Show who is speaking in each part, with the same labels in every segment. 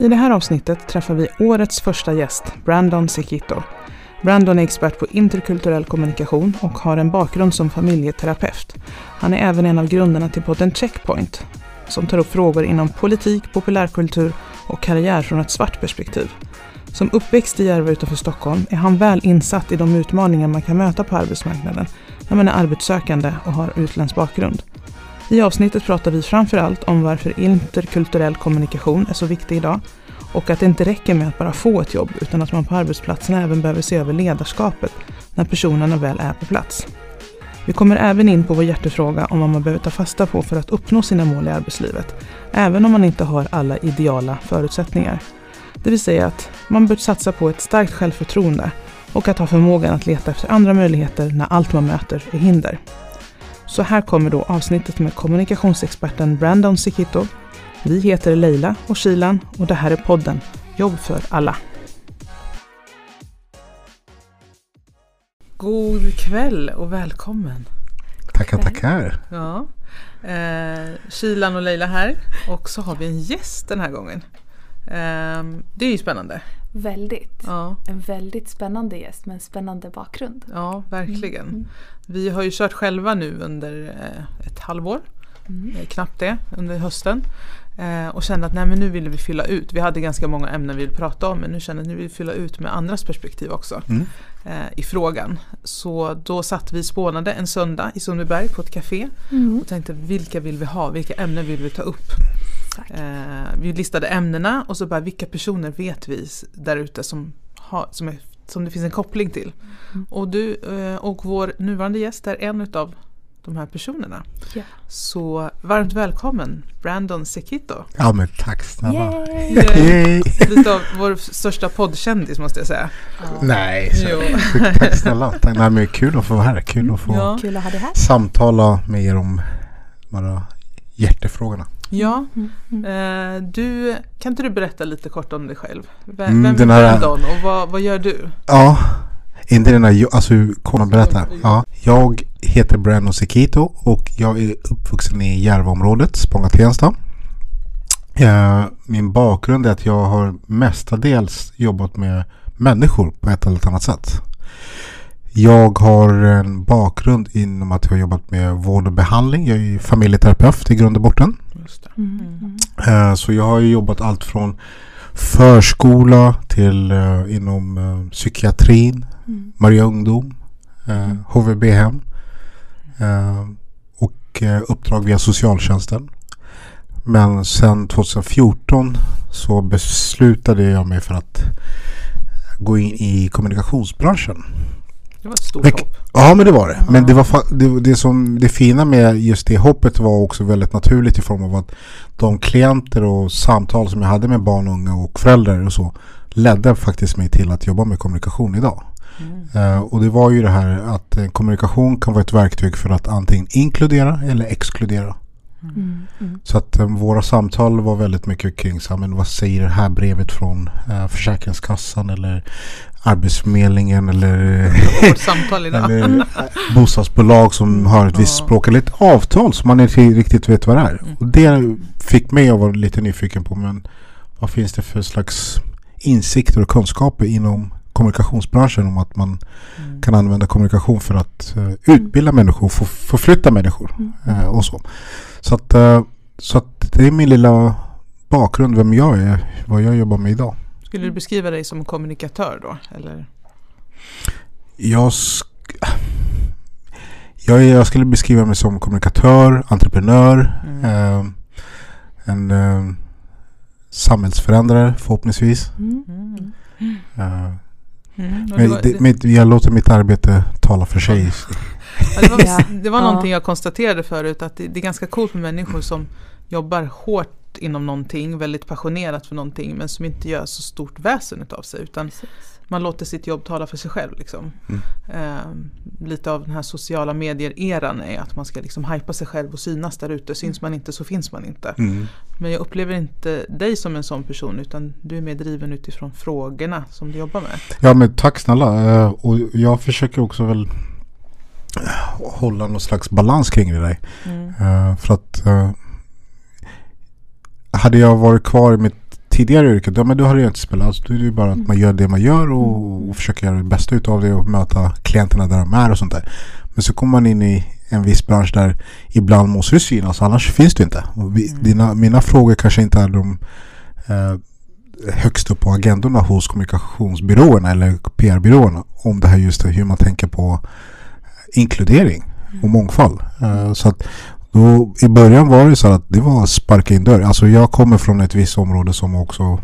Speaker 1: I det här avsnittet träffar vi årets första gäst, Brandon Sekito. Brandon är expert på interkulturell kommunikation och har en bakgrund som familjeterapeut. Han är även en av grundarna till podden Checkpoint, som tar upp frågor inom politik, populärkultur och karriär från ett svart perspektiv. Som uppväxt i Järva utanför Stockholm är han väl insatt i de utmaningar man kan möta på arbetsmarknaden när man är arbetssökande och har utländsk bakgrund. I avsnittet pratar vi framför allt om varför interkulturell kommunikation är så viktig idag och att det inte räcker med att bara få ett jobb utan att man på arbetsplatserna även behöver se över ledarskapet när personerna väl är på plats. Vi kommer även in på vår hjärtefråga om vad man behöver ta fasta på för att uppnå sina mål i arbetslivet, även om man inte har alla ideala förutsättningar. Det vill säga att man bör satsa på ett starkt självförtroende och att ha förmågan att leta efter andra möjligheter när allt man möter är hinder. Så här kommer då avsnittet med kommunikationsexperten Brandon Sikito. Vi heter Leila och Shilan och det här är podden Jobb för alla. God kväll och välkommen.
Speaker 2: Tackar, tackar.
Speaker 1: Ja. Eh, Shilan och Leila här och så har vi en gäst den här gången. Eh, det är ju spännande.
Speaker 3: Väldigt.
Speaker 1: Ja,
Speaker 3: En väldigt spännande gäst med en spännande bakgrund.
Speaker 1: ja verkligen.
Speaker 3: Mm.
Speaker 1: Vi har ju kört själva nu under eh, ett halvår,
Speaker 3: Mm.
Speaker 1: eh, knappt det, under hösten. Eh, och kände att nej, men nu ville vi fylla ut. Vi hade ganska många ämnen vi ville prata om men nu kände att nu vill vi fylla ut med andras perspektiv också
Speaker 2: Mm.
Speaker 1: i frågan. Så då satt vi spånade en söndag i Sundbyberg på ett café
Speaker 3: Mm.
Speaker 1: och tänkte vilka vill vi ha, vilka ämnen vill vi ta upp? Eh, vi listade ämnena och så bara vilka personer vet vi där ute som, har, som, är, som det finns en koppling till.
Speaker 3: Mm.
Speaker 1: Och du eh, och vår nuvarande gäst är en utav de här personerna.
Speaker 3: Ja.
Speaker 1: Så varmt välkommen Brandon Sekito.
Speaker 2: Ja men tack snälla.
Speaker 3: Yay!
Speaker 2: Yay.
Speaker 1: Lite av vår största poddkändis måste jag säga.
Speaker 2: Nej, så,
Speaker 1: Jo.
Speaker 2: tack snälla. Tack, nej, men kul att få vara här. Kul att få
Speaker 1: Ja.
Speaker 3: Kul att ha dig här.
Speaker 2: samtala med er om de här hjärtefrågorna.
Speaker 1: Ja,
Speaker 3: Mm. Mm.
Speaker 1: eh, du, kan inte du berätta lite kort om dig själv? Vem,
Speaker 2: Mm,
Speaker 1: vem är
Speaker 2: den här-
Speaker 1: Brandon och vad, vad gör du?
Speaker 2: Ja, inte den här, alltså kommer att berätta. Ja, jag heter Brandon Sekito och jag är uppvuxen i Järvaområdet, Spånga-Tensta. Eh, Min bakgrund är att jag har mestadels jobbat med människor på ett eller annat sätt. Jag har en bakgrund inom att jag har jobbat med vård och behandling. Jag är familjeterapeut i grund och botten.
Speaker 1: Just det.
Speaker 3: Mm.
Speaker 1: Mm.
Speaker 3: Mm.
Speaker 2: Eh, Så jag har jobbat allt från förskola till eh, inom eh, psykiatrin,
Speaker 3: Mm.
Speaker 2: Maria Ungdom, HVB-hem eh, och uppdrag via socialtjänsten. Men sen 2014 så beslutade jag mig för att gå in i kommunikationsbranschen.
Speaker 1: Det var ett stort
Speaker 2: Vilk-
Speaker 1: hopp.
Speaker 2: Ja men det var det. Men
Speaker 1: Ja.
Speaker 2: det, var det, det, som, det fina med just det hoppet var också väldigt naturligt i form av att de klienter och samtal som jag hade med barn och unga och föräldrar och så ledde faktiskt mig till att jobba med kommunikation idag.
Speaker 1: Mm.
Speaker 2: Eh, och det var ju det här att kommunikation kan vara ett verktyg för att antingen inkludera eller exkludera.
Speaker 3: Mm. Mm.
Speaker 2: Så att eh, våra samtal var väldigt mycket kring så men vad säger det här brevet från eh, Försäkringskassan eller Arbetsförmedlingen eller
Speaker 1: samtal
Speaker 2: eller eh, bostadsbolag som har ett visst språk eller ett avtal som man inte riktigt vet vad det är.
Speaker 1: Mm.
Speaker 2: Och det fick mig att vara lite nyfiken på men vad finns det för slags insikter och kunskaper inom kommunikationsbranschen om att man
Speaker 1: Mm.
Speaker 2: kan använda kommunikation för att eh, utbilda människor, för, förflytta människor
Speaker 3: Mm.
Speaker 2: eh, och så. Så att, eh, så att det är min lilla bakgrund, vem jag är, vad jag jobbar med idag.
Speaker 1: Skulle du beskriva dig som kommunikatör då? Eller?
Speaker 2: Jag, jag, jag skulle beskriva mig som kommunikatör, entreprenör,
Speaker 1: Mm.
Speaker 2: en samhällsförändrare förhoppningsvis.
Speaker 3: Mm.
Speaker 1: Mm.
Speaker 2: Eh,
Speaker 1: Mm.
Speaker 2: Men
Speaker 1: var,
Speaker 2: det, men jag låter mitt arbete tala för sig.
Speaker 1: ja, det var,
Speaker 3: Ja.
Speaker 1: det var
Speaker 3: Ja.
Speaker 1: någonting jag konstaterade förut att det, det är ganska coolt med människor som jobbar hårt inom någonting, väldigt passionerat för någonting men som inte gör så stort väsen utav sig utan
Speaker 3: Precis.
Speaker 1: man låter sitt jobb tala för sig själv. Liksom.
Speaker 2: Mm.
Speaker 1: Ehm, lite av den här sociala medier-eran är att man ska liksom hypa sig själv och synas där ute. Syns man inte så finns man inte.
Speaker 2: Mm.
Speaker 1: Men jag upplever inte dig som en sån person utan du är mer driven utifrån frågorna som du jobbar med.
Speaker 2: Ja men tack snälla. Eh, Och jag försöker också väl eh, hålla någon slags balans kring det där.
Speaker 1: Mm.
Speaker 2: Eh, För att eh, hade jag varit kvar i mitt tidigare yrket, ja men då har det inte spelat. Alltså, då är det ju bara att man gör det man gör och, och försöker göra det bästa utav det och möta klienterna där de är och sånt där. Men så kommer man in i en viss bransch där ibland måste det synas, annars finns det inte. Vi, dina, mina frågor kanske inte är de eh, högst upp på agendorna hos kommunikationsbyråerna eller PR-byråerna om det här just hur man tänker på inkludering och mångfald. Eh, så att då, I början var det så att det var sparka in dörr. Alltså jag kommer från ett visst område som också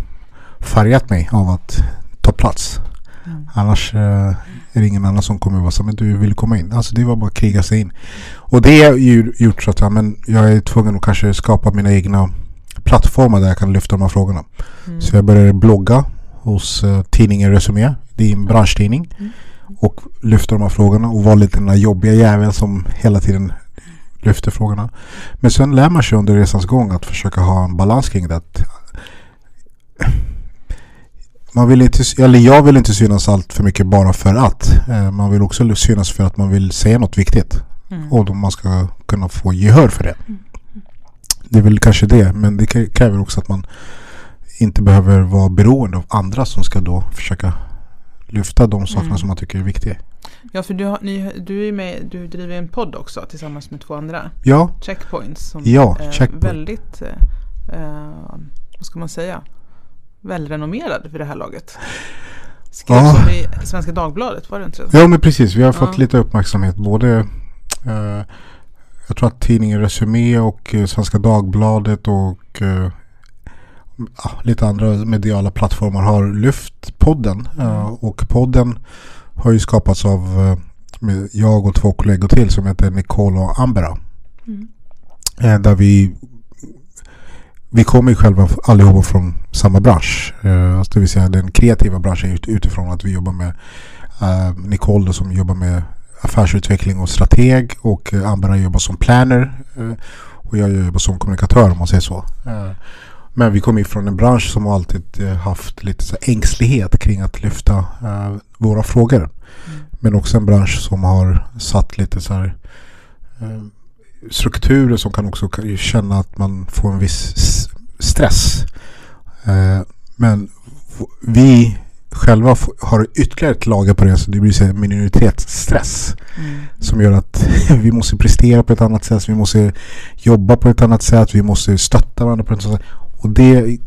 Speaker 2: färgat mig av att ta plats.
Speaker 1: Mm.
Speaker 2: Annars eh, är det ingen annan som kommer vara så men du vill komma in. Alltså det var bara att kriga sig in. Och det har ju gjort så att ja, men jag är tvungen att kanske skapa mina egna plattformar där jag kan lyfta de här frågorna.
Speaker 1: Mm.
Speaker 2: Så jag började blogga hos uh, tidningen Resumé. Det är en branschtidning.
Speaker 3: Mm.
Speaker 2: Och lyfta de här frågorna och vara lite den där jobbiga jäveln som hela tiden lyfter frågorna. Men sen lär man sig under resans gång att försöka ha en balans kring det. Att man vill inte, eller jag vill inte synas allt för mycket bara för att. Eh, Man vill också synas för att man vill säga något viktigt.
Speaker 1: Mm.
Speaker 2: Och då man ska kunna få gehör för det.
Speaker 3: Mm.
Speaker 2: Det är väl kanske det. Men det krä- kräver också att man inte behöver vara beroende av andra som ska då försöka lyfta de sakerna
Speaker 1: Mm.
Speaker 2: som man tycker är viktiga.
Speaker 1: Ja, för du, har, ni, du är med, du driver en podd också tillsammans med två andra.
Speaker 2: Ja,
Speaker 1: Checkpoints. Som
Speaker 2: Ja,
Speaker 1: är
Speaker 2: Checkpoint.
Speaker 1: väldigt, eh, eh, vad ska man säga, välrenommerad vid det här laget. Skrevs
Speaker 2: Ja.
Speaker 1: om i Svenska Dagbladet, var det inte så?
Speaker 2: ja men precis. Vi har fått
Speaker 1: Ja.
Speaker 2: lite uppmärksamhet. Både eh, jag tror att tidningen Resumé och eh, Svenska Dagbladet och eh, ja, lite andra mediala plattformar har lyft podden. Eh, och podden har ju skapats av eh, jag och två kollegor till som heter Nicole och Ambera.
Speaker 3: Mm.
Speaker 2: Eh, där vi vi kommer ju själva allihopa från samma bransch. Eh, alltså det vill säga den kreativa branschen ut, utifrån att vi jobbar med eh, Nicole som jobbar med affärsutveckling och strateg och eh, Ambra jobbar som planner eh, och jag jobbar som kommunikatör om man säger så. Eh, men vi kommer ju från en bransch som alltid eh, haft lite så ängslighet kring att lyfta eh, våra frågor.
Speaker 1: Mm.
Speaker 2: Men också en bransch som har satt lite så här eh, strukturer som kan också känna att man får en viss stress. Eh, men vi själva har ytterligare ett lager på det så det blir minoritetsstress
Speaker 1: Mm.
Speaker 2: som gör att vi måste prestera på ett annat sätt, vi måste jobba på ett annat sätt, vi måste stötta varandra på ett annat sätt. Och det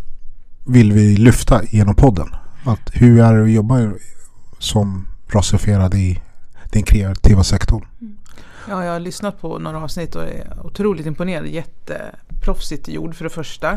Speaker 2: vill vi lyfta genom podden. Att hur är det att jobba som rasifierad i den kreativa sektorn?
Speaker 1: Ja, jag har lyssnat på några avsnitt och är otroligt imponerad. Jätteproffsigt gjord för det första.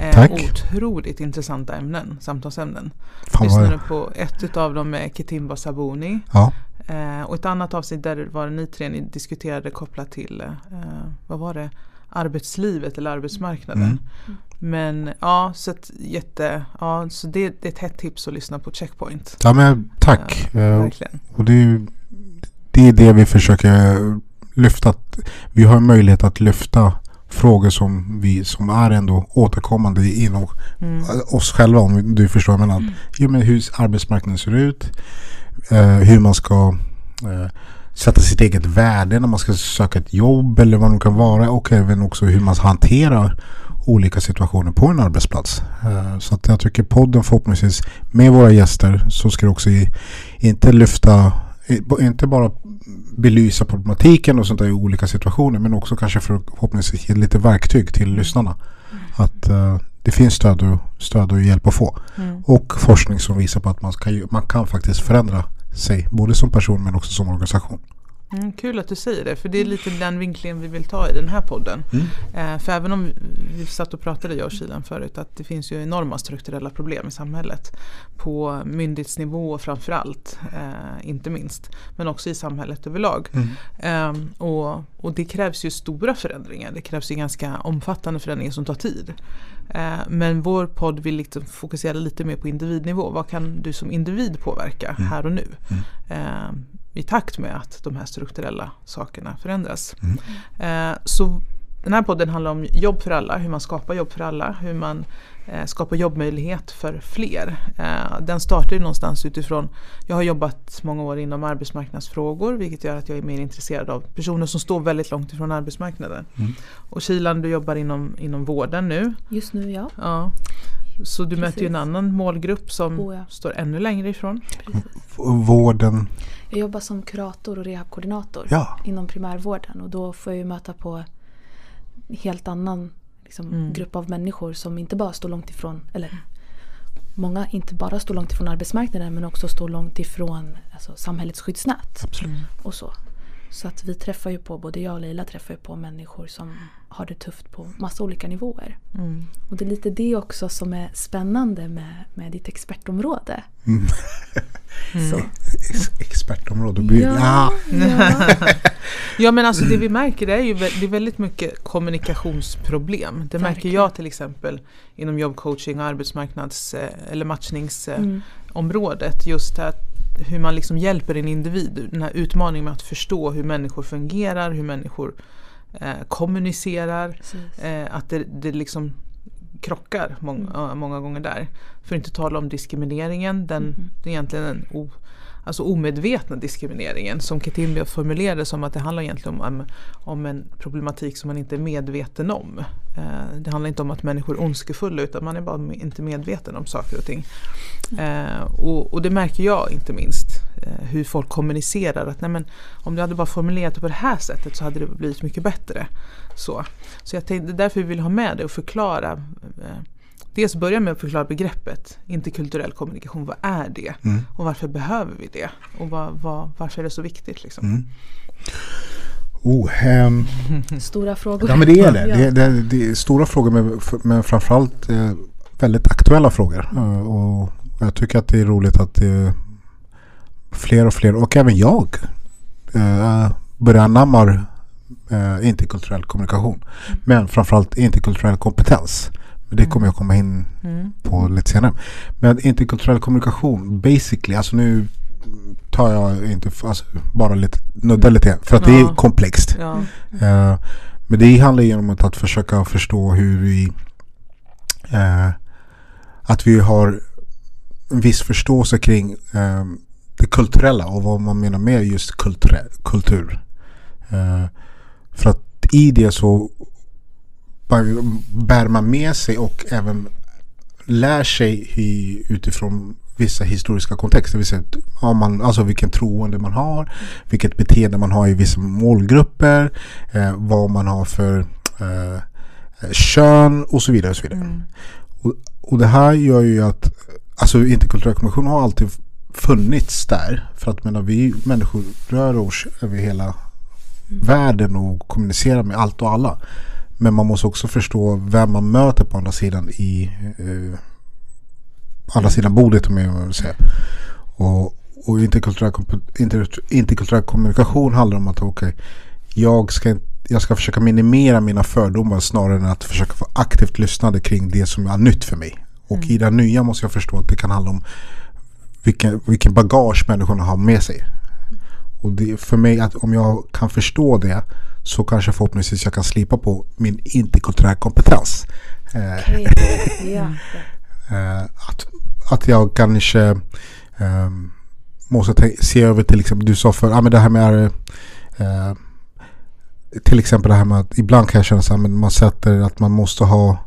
Speaker 1: Eh,
Speaker 2: Tack.
Speaker 1: Otroligt intressanta ämnen, samtalsämnen.
Speaker 2: Fan
Speaker 1: Lyssnade på ett av dem med Ketimba Sabuni.
Speaker 2: ja,
Speaker 1: Eh, och ett annat avsnitt där var ni tre ni diskuterade kopplat till, eh, vad var det, arbetslivet eller arbetsmarknaden.
Speaker 2: Mm.
Speaker 1: Men ja, så, att jätte, ja, så det, det är ett hett tips att lyssna på Checkpoint.
Speaker 2: ja men tack.
Speaker 1: Ja,
Speaker 2: Eh,
Speaker 1: verkligen.
Speaker 2: Och det är, det är det vi försöker lyfta. Att vi har möjlighet att lyfta frågor som, vi, som är ändå återkommande inom
Speaker 1: Mm.
Speaker 2: oss själva om du förstår vad jag menar. Jo, men hur arbetsmarknaden ser ut. Eh, hur man ska eh, sätta sitt eget värde när man ska söka ett jobb eller vad det kan vara. Och även också hur man hanterar olika situationer på en arbetsplats. Eh, så att jag tycker podden förhoppningsvis med våra gäster så ska det också inte lyfta inte bara belysa problematiken och sånt där i olika situationer men också kanske för förhoppningsvis ge lite verktyg till lyssnarna. Att eh, det finns stöd och, stöd och hjälp att få.
Speaker 1: Mm.
Speaker 2: Och forskning som visar på att man, ska, man kan faktiskt förändra sig både som person men också som organisation.
Speaker 1: Mm, kul att du säger det, för det är lite den vinklingen vi vill ta i den här podden. Eh, för även om vi, satt och pratade, jag och Kilan förut, att det finns ju enorma strukturella problem i samhället. På myndighetsnivå framförallt, eh, inte minst. Men också i samhället överlag. Ehm, och, och det krävs ju stora förändringar. Det krävs ju ganska omfattande förändringar som tar tid. Eh, men vår podd vill liksom fokusera lite mer på individnivå. Vad kan du som individ påverka här och nu? Ehm, I takt med att de här strukturella sakerna förändras. Eh, så den här podden handlar om jobb för alla, hur man skapar jobb för alla, hur man eh, skapar jobbmöjlighet för fler. Eh, den startar ju någonstans utifrån, jag har jobbat många år inom arbetsmarknadsfrågor vilket gör att jag är mer intresserad av personer som står väldigt långt ifrån arbetsmarknaden. Och Kilan, du jobbar inom, inom vården nu.
Speaker 3: Just nu ja.
Speaker 1: Ja. Så du möter ju en
Speaker 3: Precis.
Speaker 1: annan målgrupp som
Speaker 3: Oh ja.
Speaker 1: står ännu längre ifrån.
Speaker 3: Precis.
Speaker 2: Vården.
Speaker 3: Jag jobbar som kurator och rehabkoordinator
Speaker 2: Ja.
Speaker 3: inom primärvården och då får jag ju möta på helt annan liksom,
Speaker 1: Mm.
Speaker 3: grupp av människor som inte bara står långt ifrån, eller många inte bara står långt ifrån arbetsmarknaden men också står långt ifrån alltså, samhällets skyddsnät
Speaker 2: Absolut.
Speaker 3: och så. Så att vi träffar ju på, både jag och Leila träffar ju på människor som har det tufft på massa olika nivåer.
Speaker 1: Mm.
Speaker 3: Och det är lite det också som är spännande med, med ditt expertområde.
Speaker 2: Mm.
Speaker 3: Så.
Speaker 2: Ex- Expertområde. Ja.
Speaker 3: Ja, ja.
Speaker 1: Ja men alltså det vi märker det är ju det är väldigt mycket kommunikationsproblem. Det märker
Speaker 3: Verkligen.
Speaker 1: jag till exempel inom jobbcoaching och arbetsmarknads eh, eller matchningsområdet.
Speaker 3: Mm.
Speaker 1: Just att hur man liksom hjälper en individ. Den här utmaningen med att förstå hur människor fungerar, hur människor eh, kommunicerar. Eh, att det, det liksom krockar många,
Speaker 3: Mm.
Speaker 1: många gånger där. För att inte tala om diskrimineringen. Den,
Speaker 3: Mhm.
Speaker 1: Det är egentligen den o, alltså omedvetna diskrimineringen som Ketimbi formulerade som att det handlar egentligen om, om en problematik som man inte är medveten om. Eh, det handlar inte om att människor är ondskefulla utan man är bara inte medveten om saker och ting. Eh, och, och det märker jag inte minst. Eh, hur folk kommunicerar. Att nej men, om du hade bara formulerat det på det här sättet så hade det blivit mycket bättre. Så, så jag tänkte, det är därför vi vill ha med det och förklara. Eh, dels börja med att förklara begreppet interkulturell kommunikation. Vad är det?
Speaker 2: Mm.
Speaker 1: Och varför behöver vi det? Och vad, vad, varför är det så viktigt? Liksom?
Speaker 2: Mm. Oh, ehm,
Speaker 3: Stora frågor.
Speaker 2: ja men det är det.
Speaker 3: Ja.
Speaker 2: Det, är- det, är- det är stora frågor men, men framförallt eh, väldigt aktuella frågor. Eh, och jag tycker att det är roligt att det fler och fler och även jag eh, börjar anamma eh, interkulturell kommunikation. Men framförallt interkulturell kompetens. Men det kommer jag komma in
Speaker 1: Mm.
Speaker 2: på lite senare. Men interkulturell kommunikation, basically, alltså nu tar jag inte alltså, bara lite, nudda lite för att det
Speaker 1: Ja.
Speaker 2: är komplext.
Speaker 1: Ja.
Speaker 2: Eh, men det handlar ju om att, att försöka förstå hur vi eh, att vi har en viss förståelse kring eh, det kulturella och vad man menar med just kulturell, kultur. Eh, för att i det så bär- man med sig och även lär sig i, utifrån vissa historiska kontexter. Säga om man, alltså vilken troende man har, vilket beteende man har i vissa målgrupper, eh, vad man har för eh, kön och så vidare. Och, så vidare.
Speaker 1: Mm.
Speaker 2: Och, och det här gör ju att alltså interkulturell kommunikation har alltid funnits där. För att menar, vi människor rör oss över hela världen och kommunicerar med allt och alla. Men man måste också förstå vem man möter på andra sidan i eh, andra sidan bordet om jag vill säga. Och, och interkulturell, inter, interkulturell kommunikation handlar om att okej, jag, ska, jag ska försöka minimera mina fördomar snarare än att försöka få aktivt lyssnande kring det som är nytt för mig. Och i det nya måste jag förstå att det kan handla om vilken, vilken bagage människorna har med sig. Och det, för mig, att om jag kan förstå det så kanske förhoppningsvis jag kan slipa på min interkulturella kompetens.
Speaker 3: Okej. Ja.
Speaker 2: Eh, att, att jag kanske ehm, måste se över till exempel, du sa för, ja men det här med eh, till exempel det här med att ibland kan jag känna så här, men man sätter att man måste ha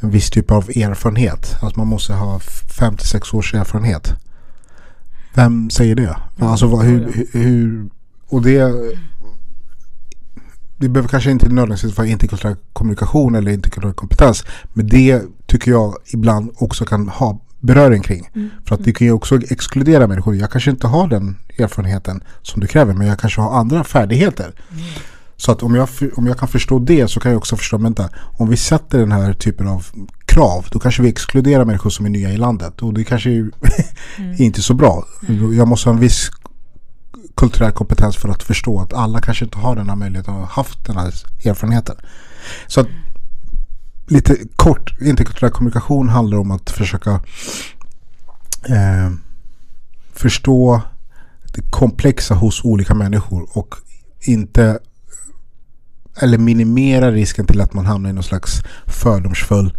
Speaker 2: en viss typ av erfarenhet. Att man måste ha 56 års erfarenhet. Vem säger det? Alltså vad, hur, hur- och det det behöver kanske inte nödvändigtvis vara interkulturell kommunikation eller interkulturell kompetens. Men det tycker jag ibland också kan ha beröring kring.
Speaker 3: Mm.
Speaker 2: För att det kan ju också exkludera människor. Jag kanske inte har den erfarenheten som du kräver men jag kanske har andra färdigheter. Så att om jag, om jag kan förstå det så kan jag också förstå, vänta, om vi sätter den här typen av krav då kanske vi exkluderar människor som är nya i landet och det kanske är är inte så bra. Jag måste ha en viss kulturell kompetens för att förstå att alla kanske inte har den här möjligheten och haft den här erfarenheten. Så att, lite kort, interkulturell kommunikation handlar om att försöka eh, förstå det komplexa hos olika människor och inte eller minimera risken till att man hamnar i någon slags fördomsfull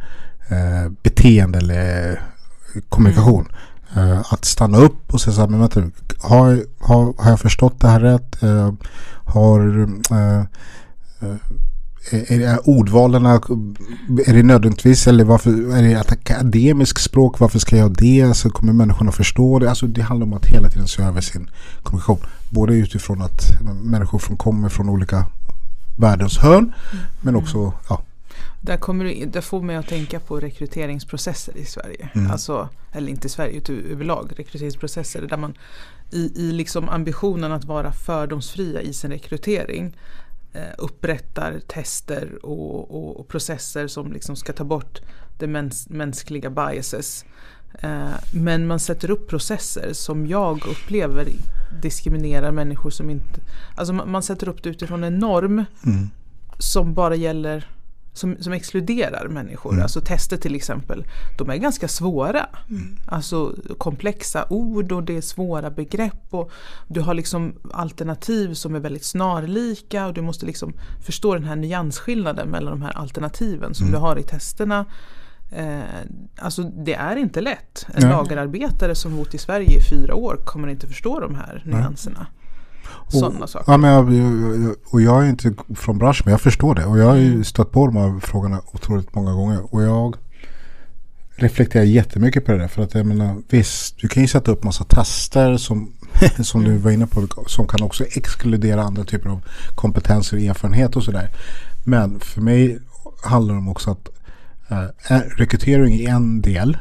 Speaker 2: eh, beteende eller kommunikation. Eh, att stanna upp och säga så här, men vänta nu, har, har, har jag förstått det här rätt? Eh, har, eh, är är ordvalen, är det nödvändigtvis eller varför är det akademiskt språk? Varför ska jag det? Så kommer människorna förstå det? Alltså det handlar om att hela tiden se över sin kommunikation. Både utifrån att människor från, kommer från olika världens hörn men också ja,
Speaker 1: Där, kommer du, det får mig att tänka på rekryteringsprocesser i Sverige.
Speaker 2: Mm.
Speaker 1: Alltså, eller inte i Sverige, utan överlag rekryteringsprocesser. Där man i, i liksom ambitionen att vara fördomsfria i sin rekrytering eh, upprättar tester och, och, och processer som liksom ska ta bort det mäns, mänskliga biases. Eh, men man sätter upp processer som jag upplever diskriminerar människor som inte... Alltså man, man sätter upp det utifrån en norm
Speaker 2: mm,
Speaker 1: som bara gäller som, som exkluderar människor.
Speaker 2: Mm.
Speaker 1: Alltså tester till exempel. De är ganska svåra. Alltså komplexa ord och det är svåra begrepp. Och du har liksom alternativ som är väldigt snarlika. Och du måste liksom förstå den här nyansskillnaden mellan de här alternativen som
Speaker 2: Mm.
Speaker 1: du har i testerna. Eh, alltså det är inte lätt. En
Speaker 2: Nej.
Speaker 1: lagerarbetare som bott i Sverige i fyra år kommer inte förstå de här
Speaker 2: Nej.
Speaker 1: nyanserna. Sådana saker.
Speaker 2: Ja, men jag, och jag är inte från branschen men jag förstår det. Och jag har ju stött på de här frågorna otroligt många gånger. Och jag reflekterar jättemycket på det där. För att jag menar visst, du kan ju sätta upp massa tester som, som du var inne på. Som kan också exkludera andra typer av kompetenser och erfarenhet och sådär. Men för mig handlar det om också att eh, rekrytering är en del.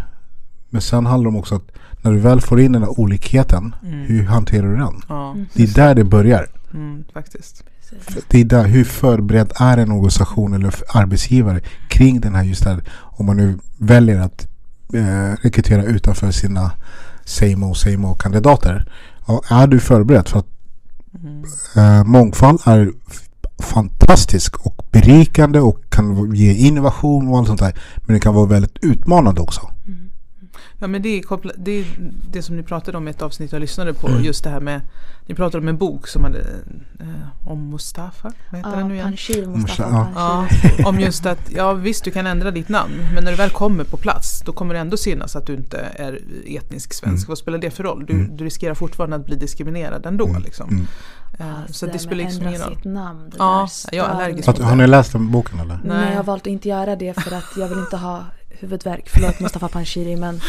Speaker 2: Men sen handlar det om också att när du väl får in den här olikheten, hur hanterar du den?
Speaker 1: Ja,
Speaker 2: Det är där det börjar.
Speaker 1: mm, faktiskt.
Speaker 2: Det är där, hur förberedd är en organisation eller arbetsgivare kring den här just där, om man nu väljer att eh, rekrytera utanför sina same old, same old kandidater. Ja, är du förberedd? För att
Speaker 1: Mm.
Speaker 2: eh, mångfald är fantastisk och berikande och kan ge innovation och allt sånt där. Men det kan vara väldigt utmanande också.
Speaker 3: Mm.
Speaker 1: Ja men det är, koppla, det är det som ni pratade om i ett avsnitt jag lyssnade på.
Speaker 2: Mm.
Speaker 1: Just det här med, ni pratade om en bok som hade, eh, om Mustafa, vad heter den nu
Speaker 3: Ja,
Speaker 1: igen?
Speaker 3: Panshir, Mustafa
Speaker 2: Ja.
Speaker 1: Ja,
Speaker 3: Panshir.
Speaker 1: om just att, ja visst du kan ändra ditt namn men när du väl kommer på plats då kommer det ändå synas att du inte är etnisk svensk.
Speaker 2: Mm.
Speaker 1: Vad spelar det för roll? Du,
Speaker 2: Mm.
Speaker 1: du riskerar fortfarande att bli diskriminerad ändå
Speaker 2: Mm.
Speaker 1: liksom.
Speaker 3: Alltså,
Speaker 1: så det
Speaker 3: där
Speaker 1: spelar liksom ingen roll.
Speaker 3: sitt namn. Det
Speaker 1: Ja,
Speaker 3: där
Speaker 1: jag är allergisk
Speaker 2: har ni läst den boken eller?
Speaker 3: Nej,
Speaker 1: Nej.
Speaker 3: jag har valt att inte göra det för att jag vill inte ha huvudvärk. Förlåt Mustafa Panshiri men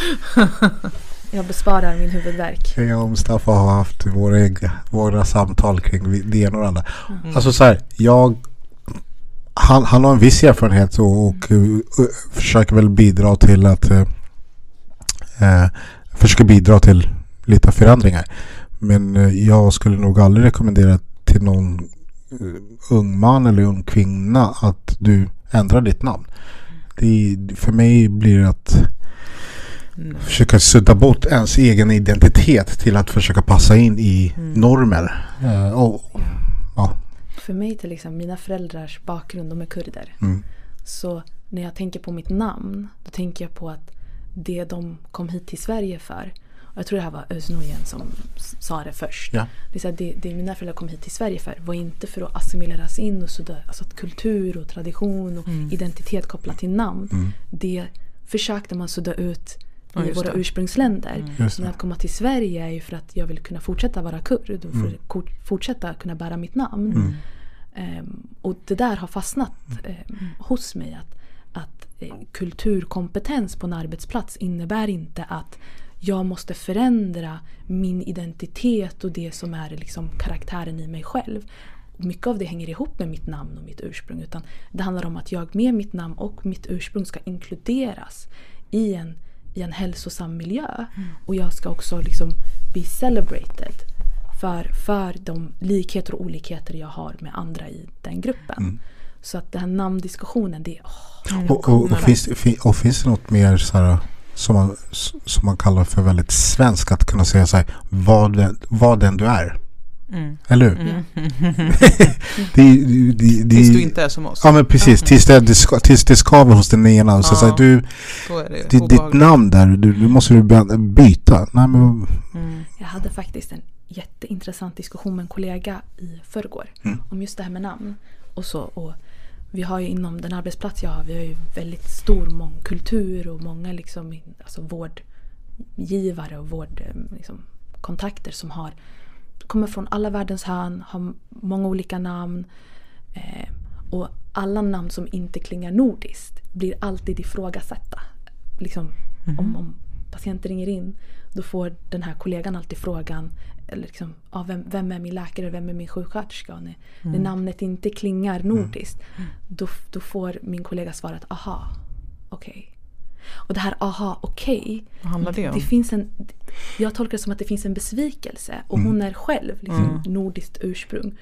Speaker 3: jag besparar min huvudvärk.
Speaker 2: Jag och Mustafa har haft våra, våra samtal kring det ena och det andra.
Speaker 1: Mm.
Speaker 2: Alltså så här, jag... Han, han har en viss erfarenhet och, och uh, försöker väl bidra till att... Uh, uh, försöker bidra till lite förändringar. Men uh, jag skulle nog aldrig rekommendera till någon uh, ung man eller ung kvinna att du ändrar ditt namn. Det, för mig blir det att
Speaker 1: Mm.
Speaker 2: försöka sudda bort ens egen identitet till att försöka passa in i
Speaker 1: Mm.
Speaker 2: normer. Eh, och, ja.
Speaker 3: För mig till exempel, mina föräldrars bakgrund, de är kurder.
Speaker 2: Mm.
Speaker 3: Så när jag tänker på mitt namn, då tänker jag på att det de kom hit till Sverige för. Jag tror det här var Özz som sa det först.
Speaker 2: Ja.
Speaker 3: Det, är så här, det, det mina föräldrar kom hit till Sverige för var inte för att assimileras in och sådär. Alltså att kultur och tradition och
Speaker 1: Mm.
Speaker 3: identitet kopplat till namn.
Speaker 2: Mm.
Speaker 3: Det försökte man sudda ut
Speaker 1: Ja,
Speaker 3: i våra
Speaker 1: det.
Speaker 3: ursprungsländer.
Speaker 1: Mm.
Speaker 3: Men att komma till Sverige är ju för att jag vill kunna fortsätta vara kurd och
Speaker 2: Mm.
Speaker 3: fortsätta kunna bära mitt namn.
Speaker 2: Mm.
Speaker 3: Ehm, och det där har fastnat ehm, hos mig. Att, att eh, kulturkompetens på en arbetsplats innebär inte att jag måste förändra min identitet och det som är liksom karaktären i mig själv. Mycket av det hänger ihop med mitt namn och mitt ursprung. Utan det handlar om att jag med mitt namn och mitt ursprung ska inkluderas i en, i en hälsosam miljö. Och jag ska också liksom be celebrated för, för de likheter och olikheter jag har med andra i den gruppen.
Speaker 2: Mm.
Speaker 3: Så att den här namndiskussionen, det är... åh,
Speaker 1: Mm.
Speaker 2: Och, och, och, finns, fin- och finns det något mer så här, som, man, som man kallar för väldigt svenskt att kunna säga så här, vad, den- vad den du är?
Speaker 1: Mm.
Speaker 2: Eller hur?
Speaker 1: Mm.
Speaker 2: Det, är- det, det,
Speaker 1: Tills du inte är som oss.
Speaker 2: Ja men precis, tills det, det, ska, tills det skaver hos den ena. Så,
Speaker 1: Ja.
Speaker 2: så här, du, ditt namn där, du, du måste du by- byta. Nej, men,
Speaker 1: Mm.
Speaker 3: Jag hade faktiskt en jätteintressant diskussion med en kollega i förrgår.
Speaker 2: Mm.
Speaker 3: Om just det här med namn. Och så, och vi har ju inom den arbetsplats jag har, vi har ju väldigt stor mångkultur och många liksom, alltså vårdgivare och vårdkontakter liksom, kontakter som har kommer från alla världens hörn, har många olika namn. Eh, Och alla namn som inte klingar nordiskt blir alltid ifrågasatta. Liksom, om, om patienter ringer in då får den här kollegan alltid frågan eller liksom, ja, vem, vem är min läkare, vem är min sjuksköterska? När, när namnet inte klingar nordiskt då, då får min kollega svaret aha, okej. Och det här aha, okej.
Speaker 1: Vad handlar det om?
Speaker 3: Det finns en, jag tolkar det som att det finns en besvikelse och hon är själv liksom, nordiskt ursprung.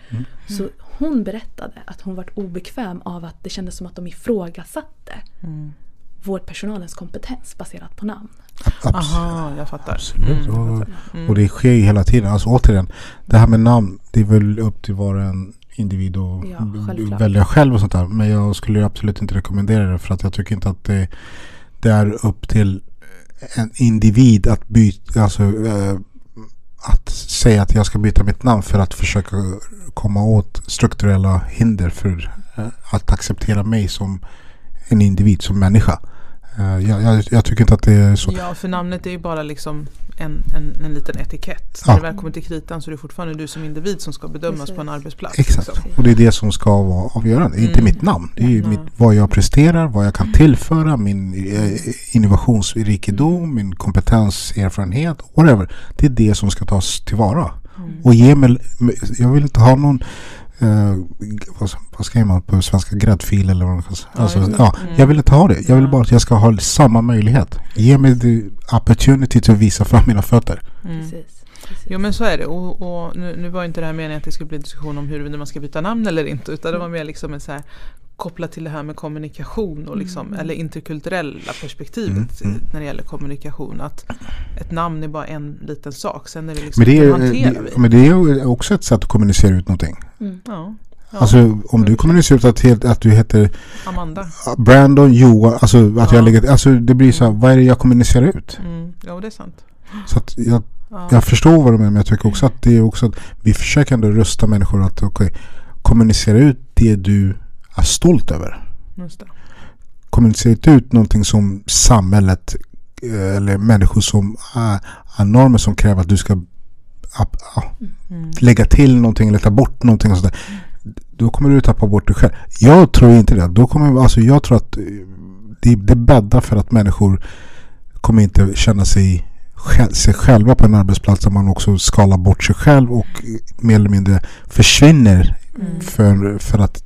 Speaker 3: Så hon berättade att hon var obekväm av att det kändes som att de ifrågasatte vårdpersonalens kompetens baserat på namn.
Speaker 1: Aha, jag fattar.
Speaker 2: Absolut.
Speaker 1: Mm,
Speaker 2: och.
Speaker 1: Mm.
Speaker 2: och det sker ju hela tiden. Alltså återigen, det här med namn, det är väl upp till var en individ och
Speaker 3: Ja,
Speaker 2: välja själv och sånt där. Men jag skulle ju absolut inte rekommendera det för att jag tycker inte att det, det är upp till en individ att byta, alltså eh, att säga att jag ska byta mitt namn för att försöka komma åt strukturella hinder för eh, att acceptera mig som en individ, som människa. Eh, jag, jag, jag tycker inte att det är så.
Speaker 1: Ja, för namnet är ju bara liksom en, en, en liten etikett.
Speaker 2: Ja.
Speaker 1: När det väl kommer till kritan så är det fortfarande du som individ som ska bedömas
Speaker 3: Precis.
Speaker 1: på en arbetsplats.
Speaker 2: Exakt.
Speaker 1: liksom.
Speaker 2: Och det är det som ska vara avgörande. Inte
Speaker 1: Mm.
Speaker 2: mitt namn. Det är ju
Speaker 1: Ja.
Speaker 2: mitt, vad jag presterar, vad jag kan tillföra, min eh, innovationsrikedom, min kompetens, erfarenhet, whatever. Det är det som ska tas tillvara.
Speaker 1: Mm.
Speaker 2: Och ge mig, jag vill inte ha någon eh, vad, vad säger man på svenska, gräddfil eller vad man kan säga.
Speaker 1: Ja,
Speaker 2: Alltså, ja,
Speaker 1: Mm.
Speaker 2: Jag vill inte ha det. Jag vill bara att jag ska ha samma möjlighet. Ge mig the opportunity att visa fram mina fötter.
Speaker 1: Mm.
Speaker 3: Precis. Precis.
Speaker 1: Jo men så är det och, och nu, nu var inte det här meningen att det skulle bli en diskussion om huruvida man ska byta namn eller inte utan det var mer liksom en så här kopplat till det här med kommunikation och liksom,
Speaker 3: Mm.
Speaker 1: eller interkulturella perspektivet
Speaker 2: Mm, mm.
Speaker 1: när det gäller kommunikation. Att ett namn är bara en liten sak, sen är det liksom
Speaker 2: Men det,
Speaker 1: hur
Speaker 2: är,
Speaker 1: hanterar vi?
Speaker 2: det, men det är också ett sätt att kommunicera ut någonting.
Speaker 3: Mm.
Speaker 1: Ja, ja.
Speaker 2: Alltså om du kommunicerar ut att, helt- att du heter
Speaker 1: Amanda.
Speaker 2: Brandon, Johan, alltså att
Speaker 1: Ja.
Speaker 2: jag lägger, alltså det blir så här, vad är det jag kommunicerar ut?
Speaker 1: Mm. Ja det är sant.
Speaker 2: Så att jag,
Speaker 1: Ja.
Speaker 2: jag förstår vad du menar men jag tycker också att det är också att vi försöker ändå rusta människor att okej, kommunicera ut det du är stolt över.
Speaker 1: Just det.
Speaker 2: Inte ut någonting som samhället eh, eller människor som är, är normer som kräver att du ska ap- ja,
Speaker 1: Mm.
Speaker 2: lägga till någonting eller ta bort någonting och sådär. Då kommer du tappa bort dig själv. Jag tror inte det. Då kommer, alltså jag tror att eh, det, det bäddar för att människor kommer inte känna sig, sig själva på en arbetsplats där man också skalar bort sig själv och eh, mer eller mindre försvinner
Speaker 3: Mm.
Speaker 2: för, för att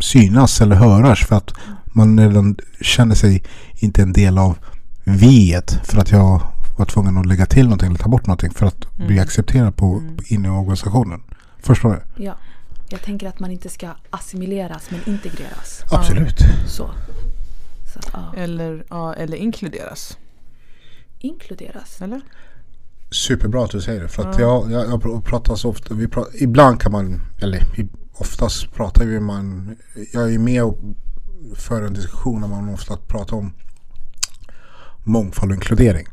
Speaker 2: synas eller höras för att man redan känner sig inte en del av viet för att jag var tvungen att lägga till någonting eller ta bort någonting för att bli
Speaker 1: Mm.
Speaker 2: accepterad på,
Speaker 1: Mm.
Speaker 2: inne i organisationen. Förstår du?
Speaker 3: Ja. Jag tänker att man inte ska assimileras men integreras.
Speaker 2: Absolut.
Speaker 3: Så. Så att, ja.
Speaker 1: Eller, ja, eller inkluderas.
Speaker 3: Inkluderas.
Speaker 1: Eller?
Speaker 2: Superbra att du säger det. För att
Speaker 1: Ja.
Speaker 2: jag, jag, jag pr- pratar så ofta. Vi pratar, ibland kan man, eller i- oftast pratar vi man. Jag är med och för en diskussion när man ofta pratar om mångfald och inkludering.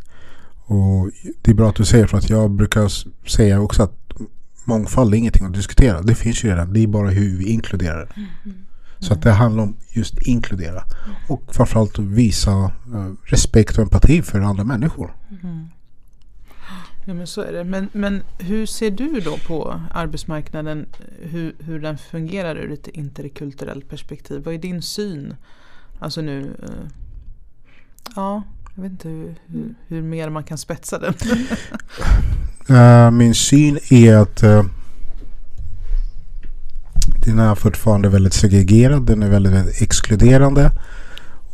Speaker 2: Och det är bra att du säger för att jag brukar säga också att mångfald är ingenting att diskutera. Det finns ju redan. Det är bara hur vi inkluderar det. Så att det handlar om just inkludera. Och framförallt visa eh, respekt och empati för andra människor. Mm.
Speaker 1: Ja men så är det. Men, men hur ser du då på arbetsmarknaden? Hur, hur den fungerar ur ett interkulturellt perspektiv? Vad är din syn? Alltså nu... Eh, ja, jag vet inte hur, hur, hur mer man kan spetsa den.
Speaker 2: Eh, min syn är att uh, den är fortfarande väldigt segregerad. Den är väldigt, väldigt exkluderande.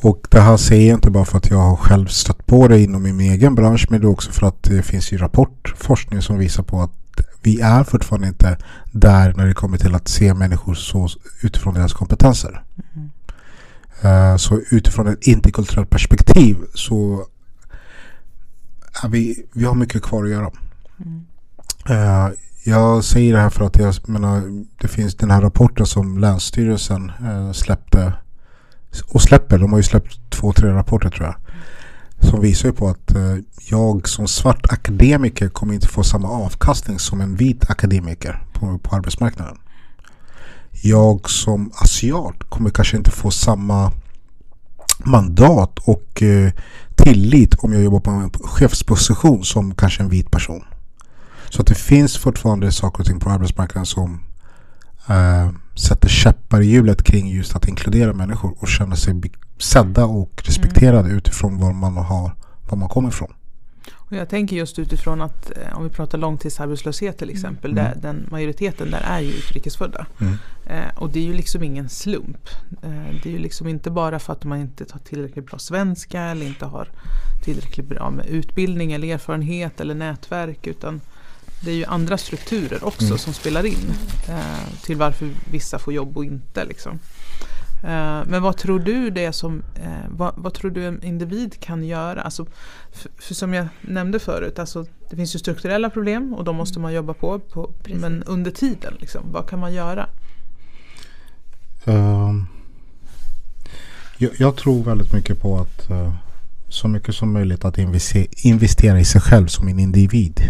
Speaker 2: Och det här säger jag inte bara för att jag har själv stött på det inom min egen bransch. Men det är också för att det finns ju rapport, forskning som visar på att vi är fortfarande inte där när det kommer till att se människor så utifrån deras kompetenser. Eh, Så utifrån ett interkulturellt perspektiv så är vi, vi har mycket kvar att göra.
Speaker 1: Mm.
Speaker 2: Jag säger det här för att jag menar, det finns den här rapporten som Länsstyrelsen eh, släppte och släpper, de har ju släppt två, tre rapporter tror jag. Som visar ju på att eh, jag som svart akademiker kommer inte få samma avkastning som en vit akademiker på, på arbetsmarknaden. Jag som asiat kommer kanske inte få samma mandat och eh, tillit om jag jobbar på en chefsposition som kanske en vit person. Så att det finns fortfarande saker och ting på arbetsmarknaden som eh, sätter käppar i hjulet kring just att inkludera människor och känna sig sedda och respekterade utifrån var man har, var man kommer ifrån.
Speaker 1: Och jag tänker just utifrån att eh, om vi pratar långtidsarbetslöshet till exempel,
Speaker 2: Mm.
Speaker 1: där den majoriteten där är ju utrikesfödda.
Speaker 2: Mm.
Speaker 1: Eh, och det är ju liksom ingen slump. Eh, det är ju liksom inte bara för att man inte tar tillräckligt bra svenska eller inte har tillräckligt bra med utbildning eller erfarenhet eller nätverk utan det är ju andra strukturer också
Speaker 2: Mm.
Speaker 1: som spelar in eh, till varför vissa får jobb och inte. Liksom. Eh, men vad tror du det är som, eh, vad, vad tror du en individ kan göra? Alltså, för, för som jag nämnde förut, alltså, det finns ju strukturella problem och de måste man jobba på. på men under tiden, liksom, vad kan man göra?
Speaker 2: Ehm, jag, jag tror väldigt mycket på att eh, så mycket som möjligt att investera, investera i sig själv som en individ.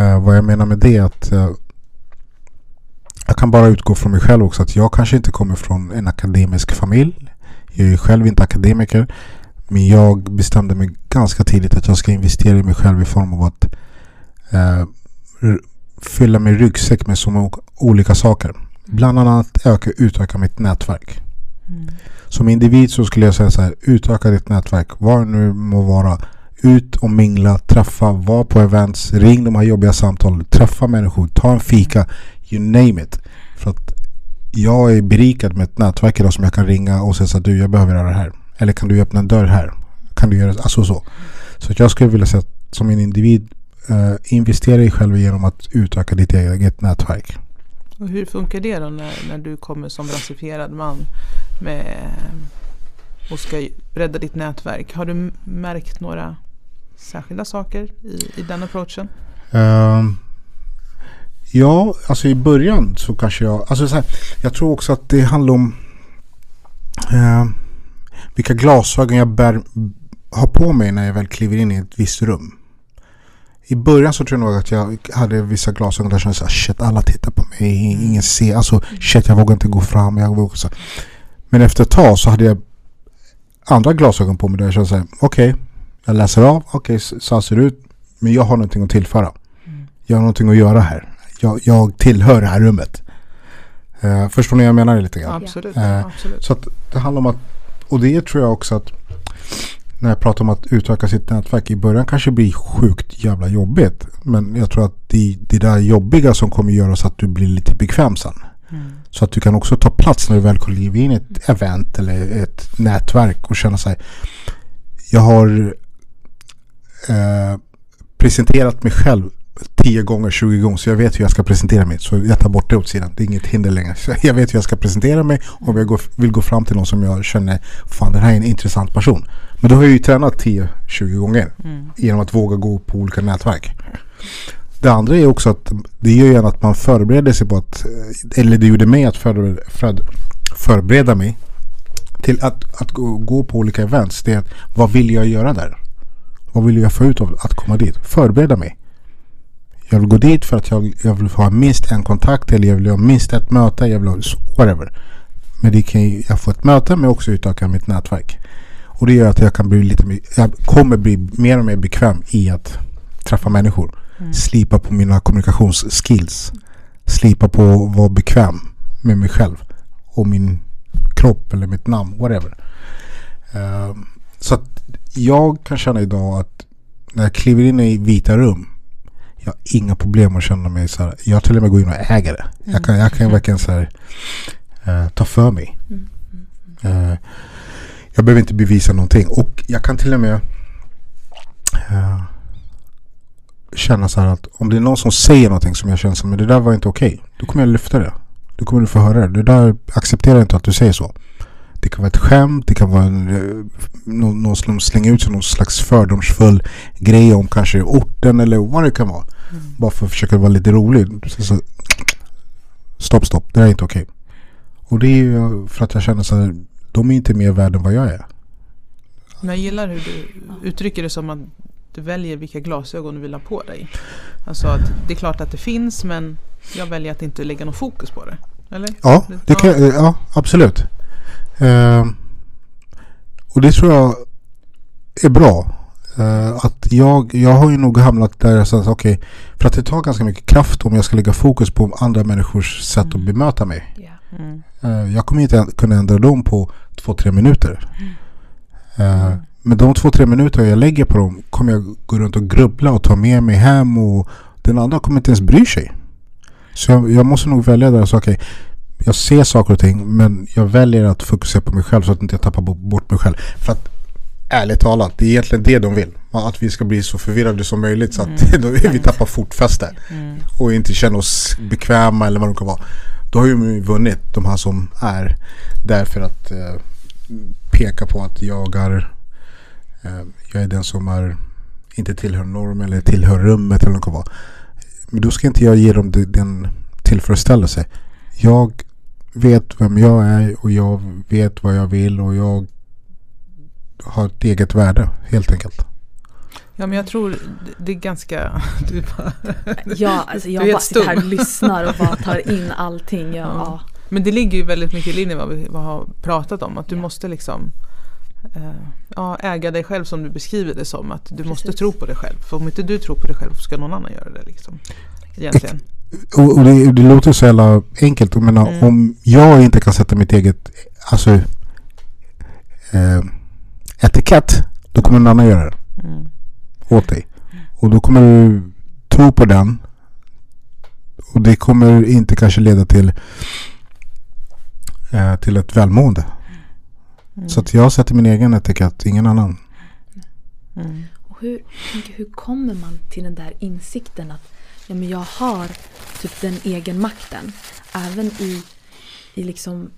Speaker 2: Eh, vad jag menar med det är att eh, jag kan bara utgå från mig själv också att jag kanske inte kommer från en akademisk familj. Jag är själv inte akademiker. Men jag bestämde mig ganska tidigt att jag ska investera i mig själv i form av att eh, fylla min ryggsäck med så många olika saker. Bland annat öka, utöka mitt nätverk. Som individ så skulle jag säga så här, utöka ditt nätverk. Var det nu må vara. Ut och mingla, träffa, var på events, ring de här jobbiga samtalen, träffa människor, ta en fika, you name it. För att jag är berikad med ett nätverk idag som jag kan ringa och säga så att du jag behöver göra det här. Eller kan du öppna en dörr här? Kan du göra alltså så. Så att jag skulle vilja säga att som en individ eh, investera i dig själv genom att utöka ditt eget nätverk.
Speaker 1: Och hur funkar det då när, när du kommer som rasifierad man med, och ska bredda ditt nätverk? Har du märkt några särskilda saker i, i den approachen?
Speaker 2: Ehm, ja, alltså i början så kanske jag... Alltså så här, jag tror också att det handlar om ehm, vilka glasögon jag bär, har på mig när jag väl kliver in i ett visst rum. I början så tror jag nog att jag hade vissa glasögon där jag kände såhär shit alla tittar på mig, ingen ser, alltså shit jag vågar inte gå fram. Jag vågar så. Men efter ett tag så hade jag andra glasögon på mig där jag kände såhär okej, jag läser av, okej så så ser det ut, men jag har någonting att tillföra. Jag har någonting att göra här. Jag, jag tillhör det här rummet. Uh, förstår ni vad jag menar lite grann?
Speaker 1: Absolut.
Speaker 2: Eh,
Speaker 1: absolut.
Speaker 2: Så att det handlar om att, och det tror jag också att när jag pratar om att utöka sitt nätverk i början kanske blir sjukt jävla jobbigt. Men jag tror att det, det där jobbiga som kommer göra så att du blir lite bekväm sen.
Speaker 1: Mm.
Speaker 2: Så att du kan också ta plats när du väl kliver in i ett event eller ett nätverk och känna sig. Jag har eh, presenterat mig själv 10 gånger, 20 gånger så jag vet hur jag ska presentera mig. Så jag tar bort det åt sidan. Det är inget hinder längre. Så jag vet hur jag ska presentera mig om jag går, vill gå fram till någon som jag känner, fan den här är en intressant person. Men då har jag ju tränat 10-20 gånger
Speaker 1: Mm.
Speaker 2: genom att våga gå på olika nätverk. Det andra är också att det gör ju att man förbereder sig på att, eller det gjorde mig att förbereda, för, förbereda mig till att, att gå, gå på olika events. Det är att, vad vill jag göra där? Vad vill jag få ut av att komma dit? Förbereda mig. Jag vill gå dit för att jag, jag vill ha minst en kontakt eller jag vill ha minst ett möte. Jag vill ha whatever. Men det kan jag får ett möte men också utöka mitt nätverk. Och det gör att jag kan bli lite jag kommer bli mer och mer bekväm i att träffa människor.
Speaker 1: Mm.
Speaker 2: Slipa på mina kommunikationsskills. Slipa på att vara bekväm med mig själv. Och min kropp eller mitt namn, whatever. Ehm, så att jag kan känna idag att när jag kliver in i vita rum. Jag har inga problem att känna mig så här. Jag till och med går in och äger det. Jag kan, jag kan verkligen så här, eh, ta för mig.
Speaker 3: Mm.
Speaker 2: Eh, jag behöver inte bevisa någonting. Och jag kan till och med eh, känna så här att om det är någon som säger någonting som jag känner som men det där var inte okej. Då kommer jag lyfta det. Då kommer du få höra det. Det där accepterar jag inte att du säger så. Det kan vara ett skämt, det kan vara en, eh, någon, någon som slänger ut sig någon slags fördomsfull grej om kanske orten eller vad det kan vara.
Speaker 1: Mm.
Speaker 2: Bara för att försöka vara lite rolig. Så, så, stopp, stopp. Det där är inte okej. Och det är ju för att jag känner så här. De är inte mer värda än vad jag är.
Speaker 1: Men jag gillar hur du uttrycker det som att du väljer vilka glasögon du vill ha på dig. Alltså att det är klart att det finns men jag väljer att inte lägga någon fokus på det. Eller?
Speaker 2: Ja, det kan,
Speaker 1: ja
Speaker 2: absolut. Ehm, och det tror jag är bra. Eh, att jag, jag har ju nog hamnat där jag sa okej, för att det tar ganska mycket kraft om jag ska lägga fokus på andra människors sätt att bemöta mig.
Speaker 3: Ja.
Speaker 1: Mm.
Speaker 2: Eh, Jag kommer inte kunna ändra dem på två, tre minuter. Eh, Men de två, tre minuter jag lägger på dem kommer jag gå runt och grubbla och ta med mig hem och den andra kommer inte ens bry sig. Så jag, jag måste nog välja där och säga okej, jag ser saker och ting men jag väljer att fokusera på mig själv så att inte jag tappar bo- bort mig själv. För att ärligt talat, det är egentligen det de vill. Att vi ska bli så förvirrade som möjligt så att då vi tappar fotfäste
Speaker 1: Mm.
Speaker 2: och inte känner oss bekväma eller vad det kan vara. Då har ju vunnit de här som är där för att eh, peka på att jag är, eh, jag är den som är, inte tillhör normen eller tillhör rummet eller vad det kan vara. Men då ska inte jag ge dem de- den tillfredsställelse. Jag vet vem jag är och jag vet vad jag vill och jag har ett eget värde helt enkelt.
Speaker 1: Ja, men jag tror det- är ganska... Du bara,
Speaker 3: Ja, alltså jag bara sitter här och lyssnar och bara tar in allting. Ja,
Speaker 1: Ja.
Speaker 3: ja.
Speaker 1: men det ligger ju väldigt mycket i linje med vad vi har pratat om. Att du
Speaker 3: Ja.
Speaker 1: måste liksom eh, ja, äga dig själv som du beskriver det som. Att du måste
Speaker 3: Precis.
Speaker 1: tro på dig själv. För om inte du tror på dig själv ska någon annan göra det. Liksom. Egentligen.
Speaker 2: Och, och det, det låter så jävla enkelt. Jag menar,
Speaker 1: Mm.
Speaker 2: om jag inte kan sätta mitt eget alltså, eh, etikett, då kommer någon annan göra det
Speaker 1: Mm.
Speaker 2: åt dig. Och då kommer du tro på den. Och det kommer inte kanske leda till, eh, till ett välmående.
Speaker 1: Mm.
Speaker 2: Så att jag sätter min egen etikett, ingen annan.
Speaker 1: Mm.
Speaker 3: Och hur, hur kommer man till den där insikten att ja, men jag har typ den egen makten. Även i, i liksom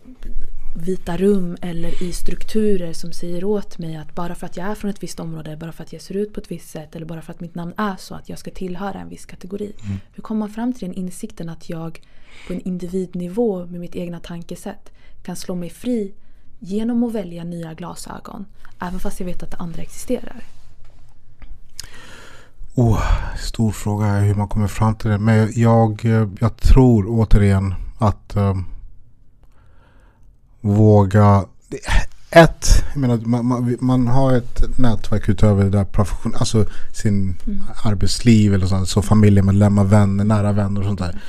Speaker 3: vita rum eller i strukturer som säger åt mig att bara för att jag är från ett visst område, bara för att jag ser ut på ett visst sätt eller bara för att mitt namn är så att jag ska tillhöra en viss kategori. Hur kommer man fram till den insikten att jag på en individnivå med mitt egna tankesätt kan slå mig fri genom att välja nya glasögon även fast jag vet att det andra existerar?
Speaker 2: Oh, stor fråga är hur man kommer fram till det. Men jag, jag tror återigen att eh, våga. Ett, jag menar, man, man, man har ett nätverk utöver det där profession, alltså sin arbetsliv eller sånt, så familjemedlemmar, vänner, nära vänner och sånt där.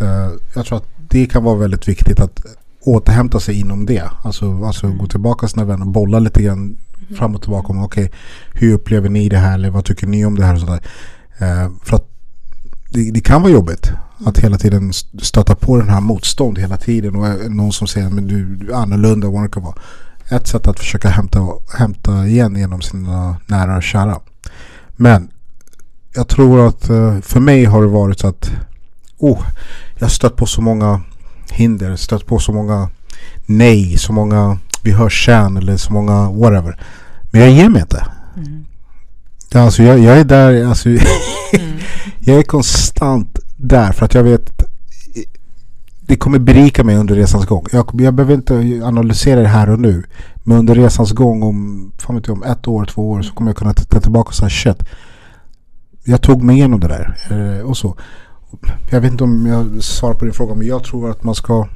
Speaker 2: Eh, jag tror att det kan vara väldigt viktigt att återhämta sig inom det. Alltså, alltså gå tillbaka till sina vänner, bolla lite grann Mm-hmm. fram och tillbaka om okej, hur upplever ni det här eller vad tycker ni om det här och sådär. Eh, för att det, det kan vara jobbigt att hela tiden stöta på den här motstånd hela tiden och någon som säger men du, du är annorlunda vad det kan vara. Ett sätt att försöka hämta, hämta igen genom sina nära och kära. Men jag tror att eh, för mig har det varit så att oh, jag har stött på så många hinder, stött på så många nej, så många vi hörs sen eller så många whatever. Men jag ger mig inte.
Speaker 1: Mm.
Speaker 2: Alltså jag, jag är där, alltså,
Speaker 1: Mm.
Speaker 2: jag är konstant där för att jag vet det kommer berika mig under resans gång. Jag, jag behöver inte analysera det här och nu. Men under resans gång om, fan vet jag, om ett år, två år så kommer jag kunna titta tillbaka och säga shit. Jag tog mig igenom det där eh, och så. Jag vet inte om jag svarar på din fråga men jag tror att man ska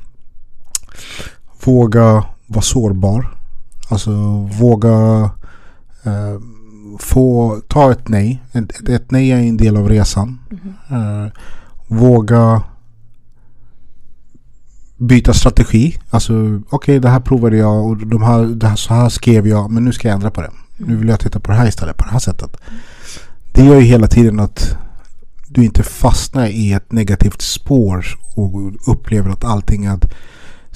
Speaker 2: våga vara sårbar. Alltså våga eh, få ta ett nej. Ett, ett nej är en del av resan. Eh, våga byta strategi. Alltså okej det här provade jag och de här, det här, så här skrev jag men nu ska jag ändra på det. Nu vill jag titta på det här istället på det här sättet. Det gör ju hela tiden att du inte fastnar i ett negativt spår och upplever att allting är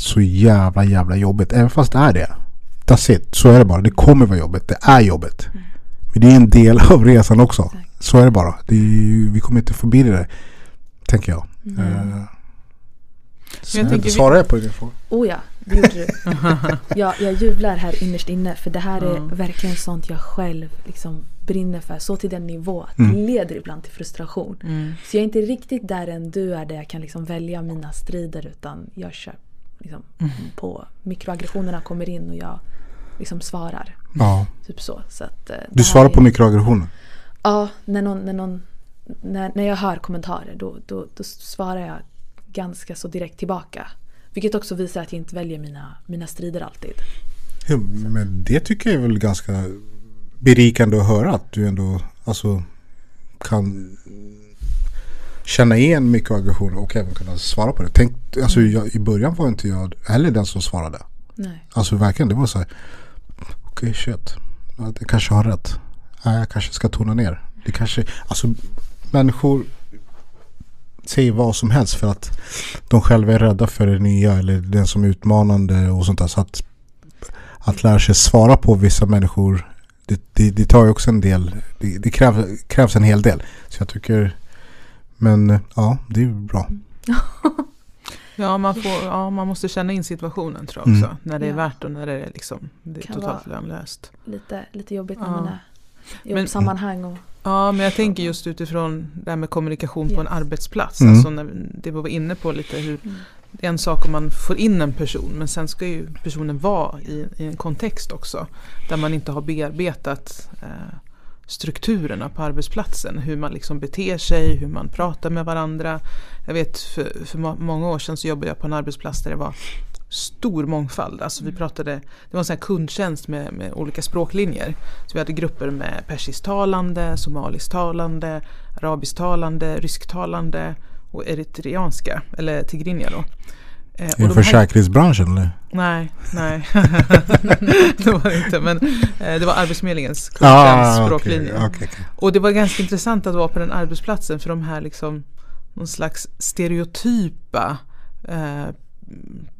Speaker 2: så jävla jävla jobbigt. Även fast det är det. That's it. Så är det bara. Det kommer vara jobbigt. Det är jobbigt. Men det är en del av resan också. Så är det bara. Det är, ju- vi kommer inte förbi det där. Tänker jag. Eh, så
Speaker 1: jag tänker
Speaker 2: Svarar jag på din fråga?
Speaker 3: Oh ja, det gjorde du. jag, jag jublar här innerst inne för det här är
Speaker 1: Ja.
Speaker 3: verkligen sånt jag själv liksom brinner för. Så till den nivå att
Speaker 2: Mm.
Speaker 3: det leder ibland till frustration.
Speaker 1: Mm.
Speaker 3: Så jag är inte riktigt där än du är där jag kan liksom välja mina strider utan jag kör liksom
Speaker 1: Mm. på.
Speaker 3: Mikroaggressionerna kommer in och jag liksom svarar.
Speaker 2: Ja.
Speaker 3: Typ så. så att, eh,
Speaker 2: Du svarar
Speaker 3: är-
Speaker 2: på mikroaggressioner?
Speaker 3: Ja, när, någon, när, någon, när, när jag hör kommentarer då, då, då svarar jag ganska så direkt tillbaka. Vilket också visar att jag inte väljer mina, mina strider alltid.
Speaker 2: Ja, men det tycker jag är väl ganska berikande att höra att du ändå alltså kan känna igen mycket aggression och även kunna svara på det. Tänk, alltså
Speaker 3: Mm.
Speaker 2: jag, I början var inte jag heller den som svarade.
Speaker 3: Nej.
Speaker 2: Alltså verkligen, det var så här. Okej, shit. Ja, Det kanske har rätt. Jag kanske ska tona ner. Det kanske, alltså människor säger vad som helst för att de själva är rädda för det nya eller den som är utmanande och sånt där. Så att, att lära sig svara på vissa människor, det, det, det tar ju också en del, det, det krävs, krävs en hel del. Så jag tycker, men ja, det är ju bra.
Speaker 1: Ja man, får, ja, man måste känna in situationen tror jag också.
Speaker 2: Mm.
Speaker 1: När det är
Speaker 3: Ja.
Speaker 1: värt och när det är, liksom, det är
Speaker 3: Kan
Speaker 1: totalt lönlöst.
Speaker 3: Lite, lite jobbigt när
Speaker 1: Ja.
Speaker 3: man är i
Speaker 1: Men-
Speaker 3: jobbsammanhang. Och,
Speaker 1: Ja, men jag tänker just utifrån det här med kommunikation på en
Speaker 3: Yes.
Speaker 1: arbetsplats.
Speaker 2: Mm.
Speaker 1: Alltså när vi- det vi var inne på lite hur
Speaker 3: Mm.
Speaker 1: det är en sak om man får in en person men sen ska ju personen vara i, i en kontext också. Där man inte har bearbetat eh, strukturerna på arbetsplatsen. Hur man liksom beter sig, hur man pratar med varandra. Jag vet för, för må- många år sedan så jobbade jag på en arbetsplats där det var stor mångfald. Alltså vi pratade, det var en sån här kundtjänst med, med olika språklinjer. Så vi hade grupper med persisktalande, somalisktalande, arabisktalande, rysktalande och eritreanska, eller tigrinja då. Eh, och
Speaker 2: Är det
Speaker 1: de här-
Speaker 2: försäkringsbranschen eller?
Speaker 1: Nej, nej. det var det inte. Men eh, det var Arbetsförmedlingens
Speaker 2: Ah,
Speaker 1: kundtjänst,
Speaker 2: okej,
Speaker 1: språklinje.
Speaker 2: okej, okej.
Speaker 1: Och det var ganska intressant att vara på den arbetsplatsen för de här liksom någon slags stereotypa eh,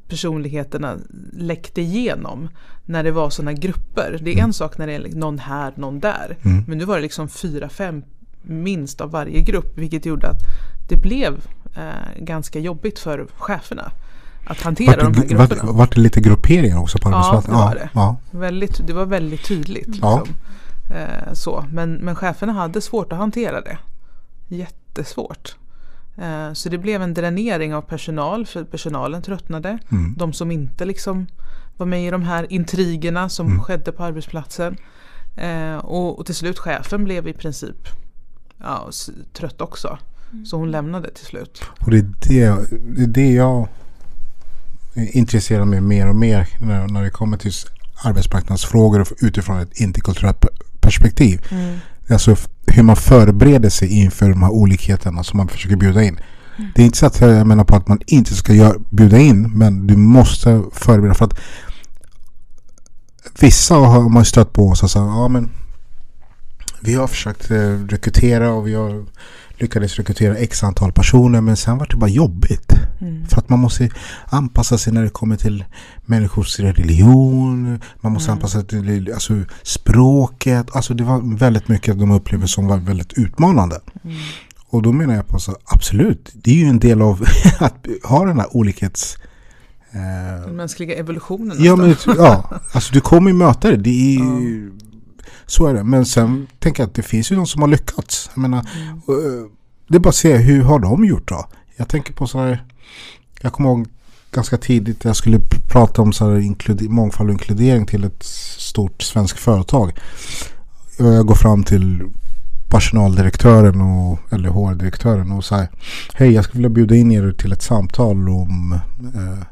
Speaker 1: personligheterna läckte igenom när det var sådana grupper. Det är en sak när det är någon här, någon där.
Speaker 2: Mm.
Speaker 1: Men nu var det liksom fyra, fem minst av varje grupp vilket gjorde att det blev eh, ganska jobbigt för cheferna att hantera de här
Speaker 2: Vart det,
Speaker 1: grupperna.
Speaker 2: vart, vart det lite grupperingar också på
Speaker 1: Ja,
Speaker 2: arbetsplatsen?
Speaker 1: det var det.
Speaker 2: Ja,
Speaker 1: Väldigt, det var väldigt tydligt.
Speaker 2: Ja.
Speaker 1: Liksom. Eh, så. Men, men cheferna hade svårt att hantera det. Jättesvårt. Eh, så det blev en dränering av personal för personalen tröttnade.
Speaker 2: Mm.
Speaker 1: De som inte liksom var med i de här intrigerna som
Speaker 2: Mm.
Speaker 1: skedde på arbetsplatsen. Eh, och, och till slut chefen blev i princip ja, trött också. Så hon lämnade till slut.
Speaker 2: Och det är det, det är det jag är intresserad mig mer och mer när, när det kommer till arbetsmarknadsfrågor utifrån ett interkulturellt pe- perspektiv. Alltså f- hur man förbereder sig inför de här olikheterna som man försöker bjuda in. Det är inte så att jag menar på att man inte ska gör, bjuda in men du måste förbereda för att vissa har man stött på så att säga, ja men vi har försökt eh, rekrytera och vi har lyckades rekrytera x antal personer men sen var det bara jobbigt.
Speaker 1: Mm.
Speaker 2: För att man måste anpassa sig när det kommer till människors religion. Man måste
Speaker 1: Mm.
Speaker 2: anpassa sig till alltså, språket. Alltså det var väldigt mycket de upplever som var väldigt utmanande.
Speaker 1: Mm.
Speaker 2: Och då menar jag på så absolut, det är ju en del av att ha den här olikhets...
Speaker 1: Den
Speaker 2: Eh,
Speaker 1: mänskliga evolutionen.
Speaker 2: ja, men, ja, alltså du kommer ju möta det. det är, ju- så är det. Men sen tänker jag att det finns ju de som har lyckats. Jag menar,
Speaker 1: Mm.
Speaker 2: Det är bara att se hur har de gjort då? Jag tänker på så här. Jag kommer ihåg ganska tidigt jag skulle prata om så här mångfald och inkludering till ett stort svenskt företag. Jag går fram till personaldirektören och, eller HR-direktören och säger Hej jag skulle vilja bjuda in er till ett samtal om eh,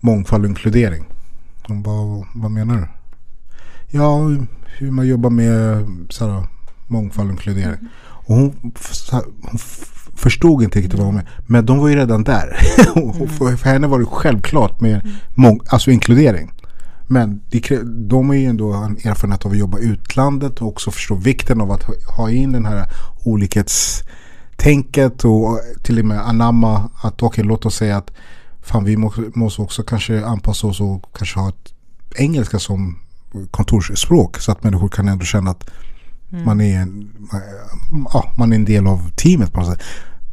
Speaker 2: mångfald och inkludering. Hon bara, vad menar du? Ja, hur man jobbar med så här, mångfald och inkludering. Och hon, här, hon förstod inte riktigt vad hon menade. Men de var ju redan där. Och för, henne var det självklart med mång, alltså inkludering. Men det, de är ju ändå en erfarenhet av att jobba utlandet och också förstå vikten av att ha, in den här olikhetstänket och till och med anamma att okej låt oss säga att fan vi må, måste också kanske anpassa oss och kanske ha ett engelska som kontorsspråk så att människor kan ändå känna att man, är en, ja, man är en del av teamet på något sätt.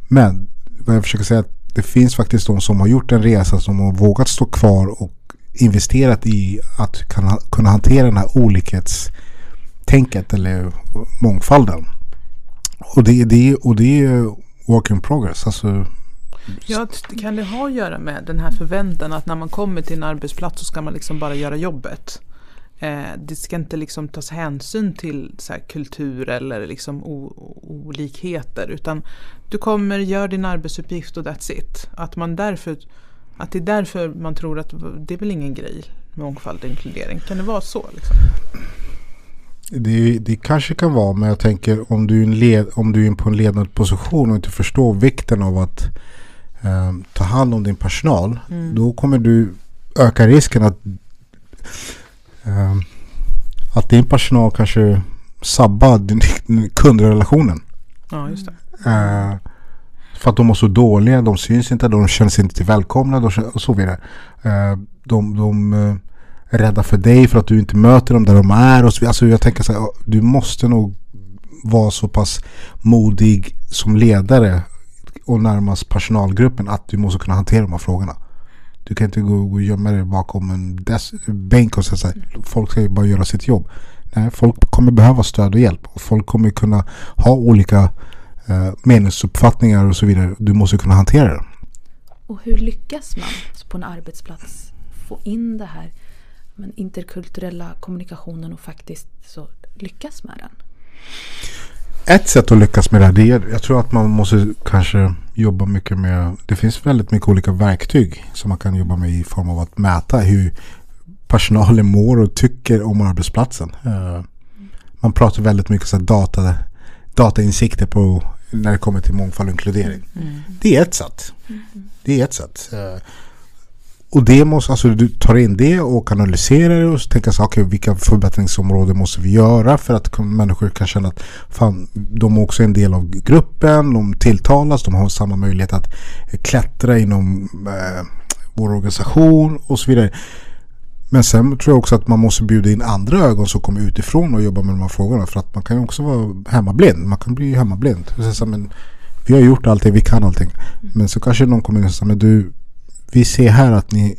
Speaker 2: Men vad jag försöker säga är att det finns faktiskt de som har gjort en resa som har vågat stå kvar och investerat i att kunna, hantera den här olikhetstänket eller mångfalden. Och det, det, och det är work in progress. Alltså,
Speaker 1: Ja, kan det ha att göra med den här förväntan att när man kommer till en arbetsplats så ska man liksom bara göra jobbet? Eh, det ska inte liksom tas hänsyn till så kultur eller liksom olikheter utan du kommer, gör din arbetsuppgift och that's it. Att, man därför, att det är därför man tror att det är väl ingen grej med mångfald och inkludering. Kan det vara så? Liksom?
Speaker 2: Det, det kanske kan vara, men jag tänker om du är, led, om du är på en ledande position och inte förstår vikten av att eh, ta hand om din personal.
Speaker 1: Mm.
Speaker 2: Då kommer du öka risken att, att din personal kanske sabbar din, din kundrelationen.
Speaker 1: Ja, just det.
Speaker 2: Eh, för att de är så dåliga, de syns inte, de känner sig inte välkomna och så vidare. Eh, de de eh, är rädda för dig för att du inte möter dem där de är. Och så, alltså jag tänker så här, du måste nog vara så pass modig som ledare och närmast personalgruppen att du måste kunna hantera de här frågorna. Du kan inte gå gå och gömma dig bakom en bänk och säga så här, folk ska ju bara göra sitt jobb. Nej, folk kommer behöva stöd och hjälp och folk kommer kunna ha olika eh, meningsuppfattningar och så vidare. Du måste kunna hantera det.
Speaker 3: Och hur lyckas man på en arbetsplats få in det här men interkulturella kommunikationen och faktiskt så lyckas med den?
Speaker 2: Ett sätt att lyckas med det här, det är, jag tror att man måste kanske jobba mycket med, det finns väldigt mycket olika verktyg som man kan jobba med i form av att mäta hur personalen mår och tycker om arbetsplatsen. Eh, man pratar väldigt mycket så data, datainsikter på när det kommer till mångfald och inkludering. Det är ett sätt. Det är ett sätt. Och det måste, alltså du tar in det och analyserar det och tänker så okej vilka förbättringsområden måste vi göra för att människor kan känna att fan, de är också en del av gruppen, de tilltalas, de har samma möjlighet att klättra inom eh, vår organisation och så vidare. Men sen tror jag också att man måste bjuda in andra ögon som kommer utifrån och jobbar med de här frågorna. För att man kan också vara hemmablind. Man kan bli hemmablind. Så men vi har gjort allting, vi kan allting. Men så kanske någon kommer in och säger, men du, vi ser här att ni,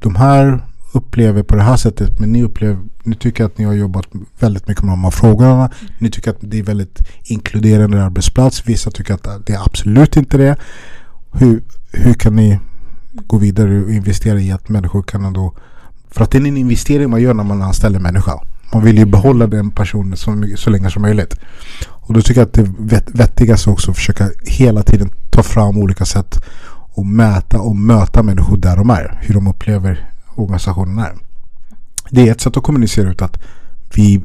Speaker 2: de här upplever på det här sättet. Men ni upplever, ni tycker att ni har jobbat väldigt mycket med de här frågorna. Ni tycker att det är väldigt inkluderande arbetsplats. Vissa tycker att det är absolut inte det. Hur, hur kan ni gå vidare och investera i att människor kan ändå för att det är en investering man gör när man anställer en människa. Man vill ju behålla den personen så, så länge som möjligt. Och då tycker jag att det vettigaste också att försöka hela tiden ta fram olika sätt och mäta och möta människor där de är. Hur de upplever organisationen är. Det är ett sätt att kommunicera ut att vi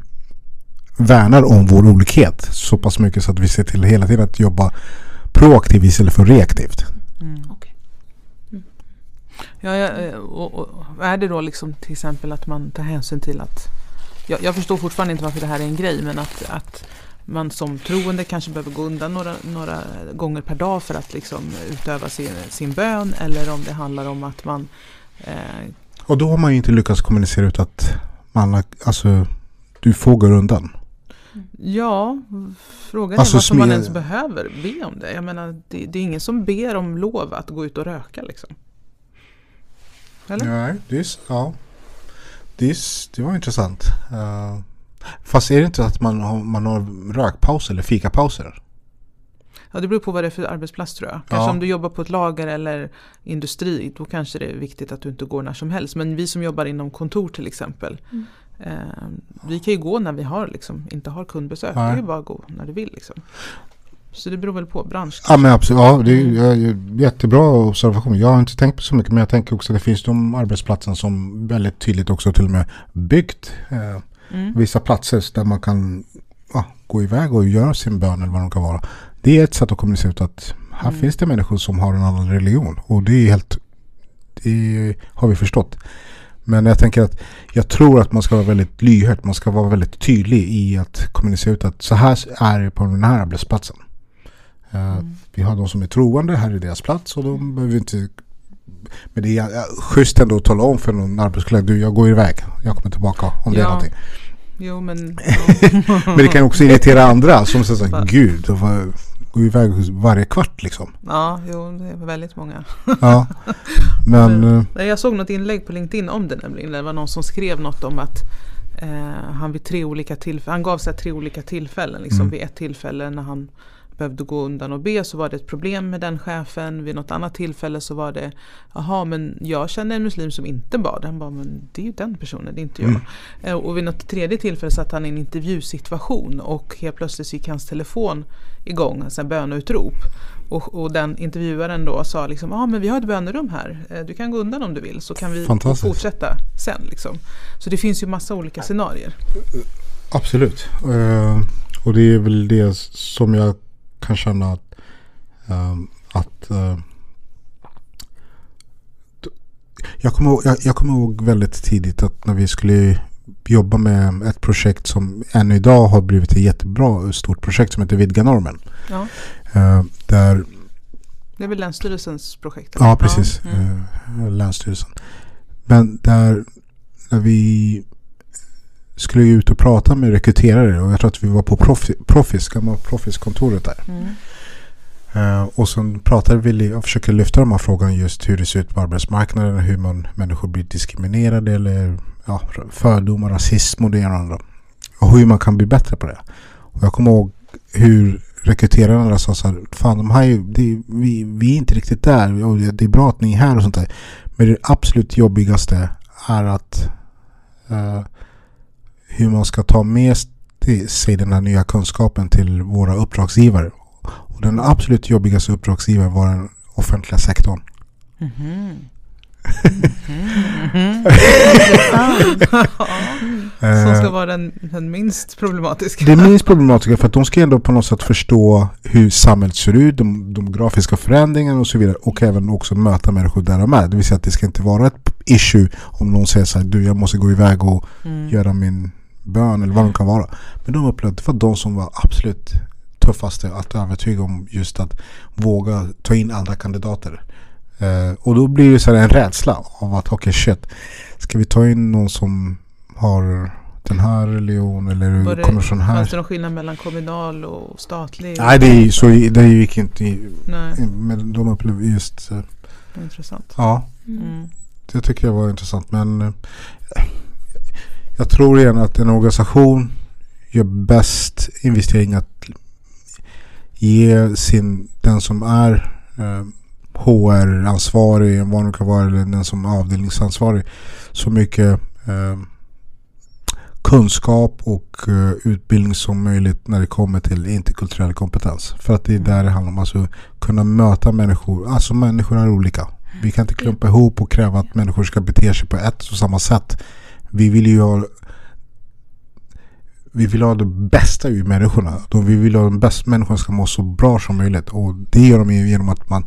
Speaker 2: värnar om vår olikhet så pass mycket så att vi ser till hela tiden att jobba proaktivt istället för reaktivt.
Speaker 3: Okej.
Speaker 1: Ja, ja, eh, och, och är det då liksom till exempel att man tar hänsyn till att jag, jag förstår fortfarande inte varför det här är en grej men att, att man som troende kanske behöver gå undan några, några gånger per dag för att liksom utöva sin, sin bön eller om det handlar om att man eh,
Speaker 2: Och då har man ju inte lyckats kommunicera ut att man alltså, du får gå undan.
Speaker 1: Ja, frågan
Speaker 2: Alltså
Speaker 1: är varför man ens behöver be om det. Jag menar, det, det är ingen som ber om lov att gå ut och röka liksom. Eller?
Speaker 2: Nej, det är, ja. Det, är, det var intressant. Uh, fast är det inte att man har, man har rökpauser eller fikapauser?
Speaker 1: Ja, det beror på vad det är för arbetsplats tror jag. Kanske
Speaker 2: Ja.
Speaker 1: om du jobbar på ett lager eller industri, då kanske det är viktigt att du inte går när som helst. Men vi som jobbar inom kontor till exempel,
Speaker 3: Mm.
Speaker 1: eh, vi kan ju gå när vi har, liksom, inte har kundbesök. Det är ju bara att gå när du vill. Liksom. Så det beror väl på bransch.
Speaker 2: Ja men absolut, ja, det är jättebra observation. Jag har inte tänkt på så mycket men jag tänker också att det finns de arbetsplatserna som väldigt tydligt också till och med byggt eh,
Speaker 1: Mm.
Speaker 2: vissa platser där man kan ja, gå iväg och göra sin bön eller vad det kan vara. Det är ett sätt att kommunicera ut att här
Speaker 1: Mm.
Speaker 2: finns det människor som har en annan religion och det är helt, det har vi förstått. Men jag tänker att jag tror att man ska vara väldigt lyhörd, man ska vara väldigt tydlig i att kommunicera ut att så här är det på den här arbetsplatsen. Eh,
Speaker 1: Mm.
Speaker 2: Vi har de som är troende, här är deras plats och de behöver inte men det är schysst ändå att tala om för någon arbetskollega, du jag går iväg, jag kommer tillbaka om det är någonting.
Speaker 1: Jo men...
Speaker 2: Men det kan också irritera andra som säger såhär, gud, vad- gå iväg varje kvart liksom.
Speaker 1: Ja, jo, det är väldigt många.
Speaker 2: Ja. Men, eh,
Speaker 1: Jag såg något inlägg på LinkedIn om det nämligen. Det var någon som skrev något om att eh, han vid tre olika tillfällen, han gav sig tre olika tillfällen. Liksom
Speaker 2: Mm.
Speaker 1: Vid ett tillfälle när han behövde gå undan och be så var det ett problem med den chefen. Vid något annat tillfälle så var det, jaha men jag känner en muslim som inte bad. Han bara, men det är ju den personen, det är inte jag.
Speaker 2: Mm.
Speaker 1: Eh, och vid något tredje tillfälle satt han i en intervjusituation och helt plötsligt gick hans telefon igång, alltså en böneutrop. Och, och den intervjuaren då sa liksom, ja ah, men vi har ett bönerum här, Eh, du kan gå undan om du vill så kan vi fortsätta sen. Liksom. Så det finns ju massa olika scenarier.
Speaker 2: Absolut. Eh, och det är väl det som jag kan känna att, ehm, att eh, jag, kommer ihåg, jag, jag kommer ihåg väldigt tidigt att när vi skulle jobba med ett projekt som än idag har blivit ett jättebra stort projekt som heter Vidga normen.
Speaker 1: Ja.
Speaker 2: Eh, där,
Speaker 1: Det är väl Länsstyrelsens projekt?
Speaker 2: ja, precis.
Speaker 1: Ja. Mm.
Speaker 2: Länsstyrelsen. Men där när vi skulle ut och prata med rekryterare och jag tror att vi var på Profi- Profis, gamla Profis-kontoret där.
Speaker 1: Mm.
Speaker 2: Eh, och sen pratade vi och försökte lyfta de här frågorna just hur det ser ut på arbetsmarknaden, hur man, människor blir diskriminerade eller ja, fördomar, rasism och det ena och andra. Och hur man kan bli bättre på det. Och jag kommer ihåg hur rekryterarna sa så här, fan de här, är ju- det, vi, vi är inte riktigt där och det är bra att ni är här och sånt där. Men det absolut jobbigaste är att eh, hur man ska ta med sig den här nya kunskapen till våra uppdragsgivare. Och den absolut jobbigaste uppdragsgivaren var den offentliga sektorn.
Speaker 1: Mhm.
Speaker 2: Eh,
Speaker 1: Som ska vara den, den minst problematiska.
Speaker 2: Det minst problematiska för att de ska ändå på något sätt förstå hur samhället ser ut, de demografiska förändringarna och så vidare. Och även också möta människor där de är. Det vill säga att det ska inte vara ett issue om någon säger så här, du jag måste gå iväg och
Speaker 1: Mm.
Speaker 2: göra min bön eller vad det kan vara. Men de upplevde det var de som var absolut tuffaste att övertyga om just att våga ta in andra kandidater. Eh, och då blir det så här en rädsla av att okej shit, ska vi ta in någon som har den här religion
Speaker 1: Var
Speaker 2: eller
Speaker 1: det-
Speaker 2: kommer från här?
Speaker 1: Fanns det någon skillnad mellan kommunal och statlig?
Speaker 2: Nej, det, är, så, det gick inte.
Speaker 1: Nej,
Speaker 2: Men de upplevde just, eh,
Speaker 1: intressant.
Speaker 2: ja,
Speaker 1: Mm.
Speaker 2: det tycker jag var intressant. Men eh, jag tror igen att en organisation gör bäst investering att ge sin, den som är eh, HR-ansvarig, vad det kan vara, eller den som är avdelningsansvarig, så mycket eh, kunskap och eh, utbildning som möjligt när det kommer till interkulturell kompetens. För att det är där det handlar om. Alltså kunna möta människor. Alltså människor är olika. Vi kan inte klumpa ihop och kräva att människor ska bete sig på ett och samma sätt. Vi vill ju ha vi vill ha det bästa ur människorna. De- Vi vill ha de bästa människorna ska må så bra som möjligt. Och det gör de genom att man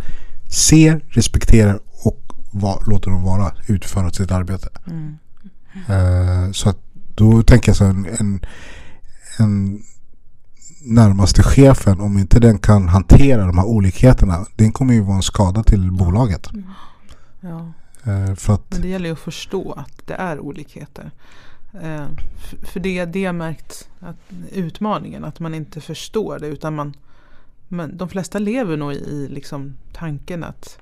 Speaker 2: ser, respekterar och va, låter dem vara, utföra sitt arbete.
Speaker 1: Mm.
Speaker 2: Eh, så att då tänker jag så en, en, en närmaste chefen, om inte den kan hantera de här olikheterna, den kommer ju vara en skada till bolaget.
Speaker 1: Ja.
Speaker 2: Eh, för att,
Speaker 1: Men det gäller ju att förstå att det är olikheter. Eh, för det är det jag märkt att utmaningen, att man inte förstår det utan man, men de flesta lever nog i liksom tanken att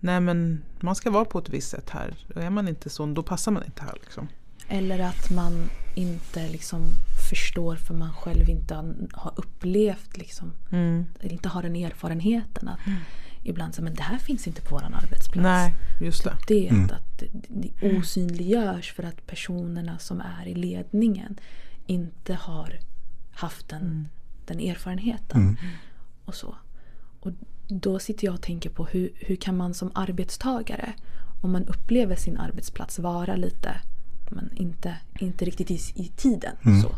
Speaker 1: nej men man ska vara på ett visst sätt här. Och är man inte så, då passar man inte här. Liksom.
Speaker 3: Eller att man inte liksom förstår för man själv inte har- upplevt liksom, eller inte har den erfarenheten att ibland så men det här finns inte på våran arbetsplats.
Speaker 1: Nej, just det.
Speaker 3: Det är
Speaker 2: Mm.
Speaker 3: att, det- osynliggörs för att personerna som är i ledningen inte har haft den, den erfarenheten.
Speaker 2: Mm.
Speaker 3: Och så. Och då sitter jag och tänker på hur, hur kan man som arbetstagare om man upplever sin arbetsplats vara lite men inte, inte riktigt i, i tiden
Speaker 2: Mm.
Speaker 3: så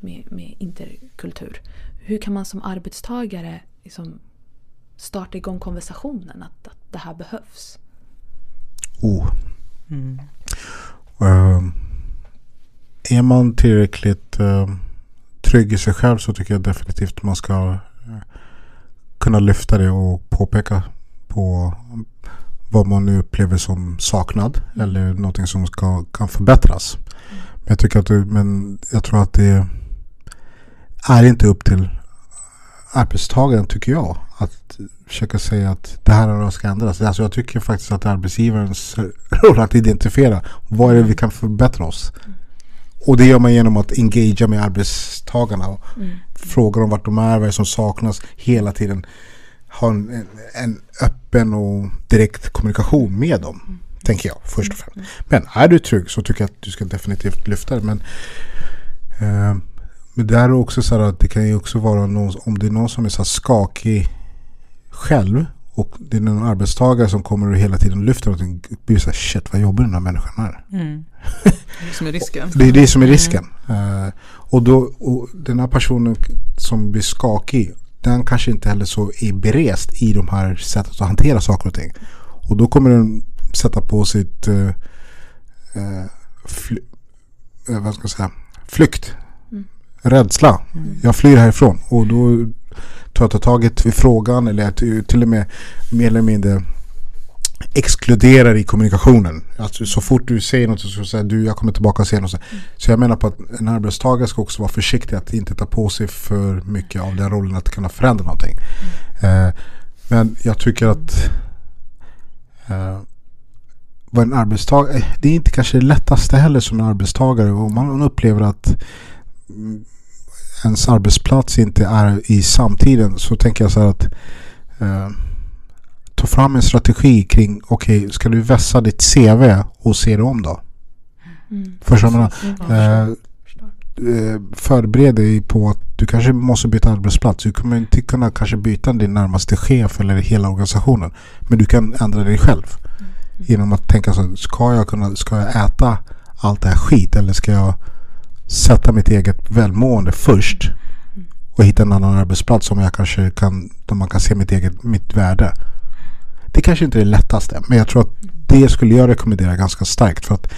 Speaker 3: med, med interkultur. Hur kan man som arbetstagare liksom starta igång konversationen att, att det här behövs?
Speaker 2: oh,
Speaker 1: Mm.
Speaker 2: eh, är man tillräckligt eh, trygg i sig själv så tycker jag definitivt man ska eh, kunna lyfta det och påpeka på vad man nu upplever som saknad eller någonting som ska, kan förbättras. Men jag, tycker att det, men jag tror att det är inte upp till arbetstagaren tycker jag att försöka säga att det här här ska ändras. Alltså jag tycker faktiskt att arbetsgivarens roll att identifiera vad är det vi kan förbättra oss. Och det gör man genom att engagera med arbetstagarna och fråga dem vart de är, vad är som saknas hela tiden. Ha en, en, en öppen och direkt kommunikation med dem. Tänker jag först och främst. Men är du trygg så tycker jag att du ska definitivt lyfta det. Men, eh, men det här är också så här att det kan ju också vara någon, om det är någon som är så skakig själv och det är någon arbetstagare som kommer och hela tiden lyfter någonting. Blir så här, shit vad jobbig den här människan är.
Speaker 1: Mm. Det är som är risken.
Speaker 2: Det är det som är risken. Eh, Och, då, och den här personen som blir skakig, den kanske inte heller så är berest i de här sättet att hantera saker och ting. Och då kommer den sätta på sitt uh, uh, fly, uh, vad ska jag säga, flykt. Rädsla. Jag flyr härifrån. Och då tar jag taget i frågan eller till och med mer eller mindre exkluderar i kommunikationen. Alltså, så fort du säger något så ska du jag kommer tillbaka och säger något. Så jag menar på att en arbetstagare ska också vara försiktig att inte ta på sig för mycket av den rollen att kunna förändra någonting. Mm. Eh, men jag tycker att eh, vad en arbetstagare, eh, det är inte kanske det lättaste heller som en arbetstagare. Om man upplever att ens arbetsplats inte är i samtiden så tänker jag så här att eh, ta fram en strategi kring okej, okay, ska du vässa ditt CV och se det om då? Mm. Förstår man? Eh, eh, förbered dig på att du kanske måste byta arbetsplats. Du kommer inte kunna kanske byta din närmaste chef eller hela organisationen. Men du kan ändra dig själv. Mm. Genom att tänka så ska jag kunna, ska jag äta allt det här skit eller ska jag sätta mitt eget välmående först och hitta en annan arbetsplats som jag kanske kan, där man kan se mitt eget mitt värde. Det kanske inte är det lättaste, men jag tror att det skulle jag rekommendera ganska starkt för att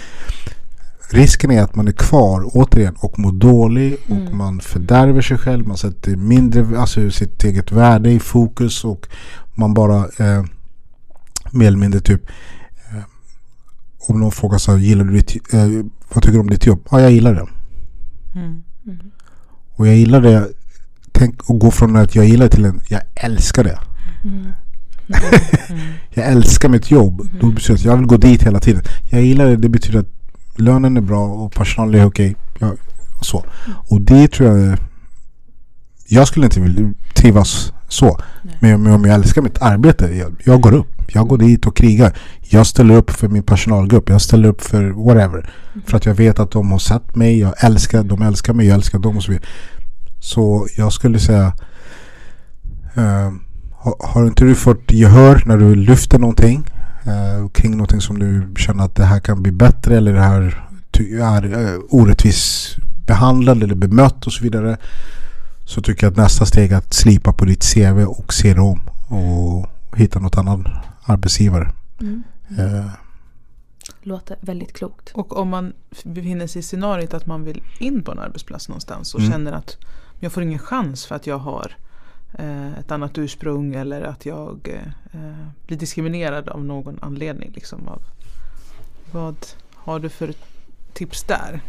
Speaker 2: risken är att man är kvar återigen och mår dålig och mm. man fördärver sig själv. Man sätter mindre, alltså sitt eget värde i fokus och man bara eh, mer eller mindre typ eh, om någon frågar så här, gillar du ditt, eh, vad tycker du om ditt jobb? Ja, jag gillar det. Mm. Och jag gillar det. Tänk att gå från att jag gillar till en jag älskar det. Mm. jag älskar mitt jobb. Då betyder det att jag vill gå dit hela tiden. Jag gillar det. Det betyder att lönen är bra och personalen är okej. Okay. så. Och det tror jag jag skulle inte vilja trivas så. Men, men om jag älskar mitt arbete, jag, jag, går upp. Jag går dit och krigar. Jag ställer upp för min personalgrupp. Jag ställer upp för whatever. Mm. För att jag vet att de har sett mig. Jag älskar, de älskar mig. Jag älskar dem och så vidare. Så jag skulle säga uh, har, har inte du fått gehör när du lyfter någonting uh, kring någonting som du känner att det här kan bli bättre eller det här är uh, orättvis behandlad eller bemött och så vidare så tycker jag att nästa steg är att slipa på ditt CV och se det om och hitta något annan arbetsgivare. Mm.
Speaker 3: Uh. Låter väldigt klokt.
Speaker 1: Och om man befinner sig i scenariot att man vill in på en arbetsplats någonstans och mm. känner att jag får ingen chans för att jag har eh, ett annat ursprung eller att jag eh, blir diskriminerad av någon anledning. Liksom, av, vad har du för tips där?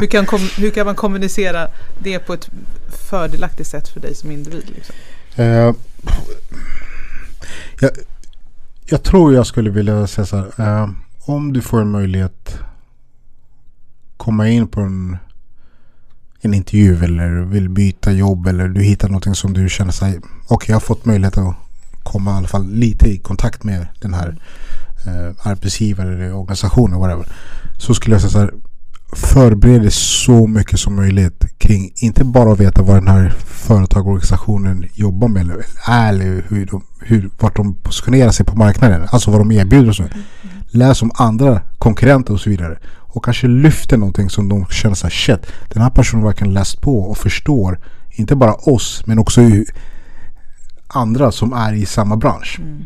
Speaker 1: Hur, kan, hur kan man kommunicera det på ett fördelaktigt sätt för dig som individ? Liksom? Uh,
Speaker 2: jag, jag, tror jag skulle vilja säga så här. Uh, om du får en möjlighet komma in på en, en intervju eller vill byta jobb eller du hittar någonting som du känner sig okej okay, jag har fått möjlighet att komma i alla fall lite i kontakt med den här eh, arbetsgivare eller organisationer whatever. Så skulle jag säga så här förbered dig så mycket som möjligt kring inte bara att veta vad den här företagsorganisationen jobbar med eller är eller hur de, hur, vart de positionerar sig på marknaden. Alltså vad de erbjuder och så. Läs om andra konkurrenter och så vidare. Och kanske lyfter någonting som de känner så här shit. Den här personen verkligen läst på och förstår inte bara oss men också andra som är i samma bransch. Mm.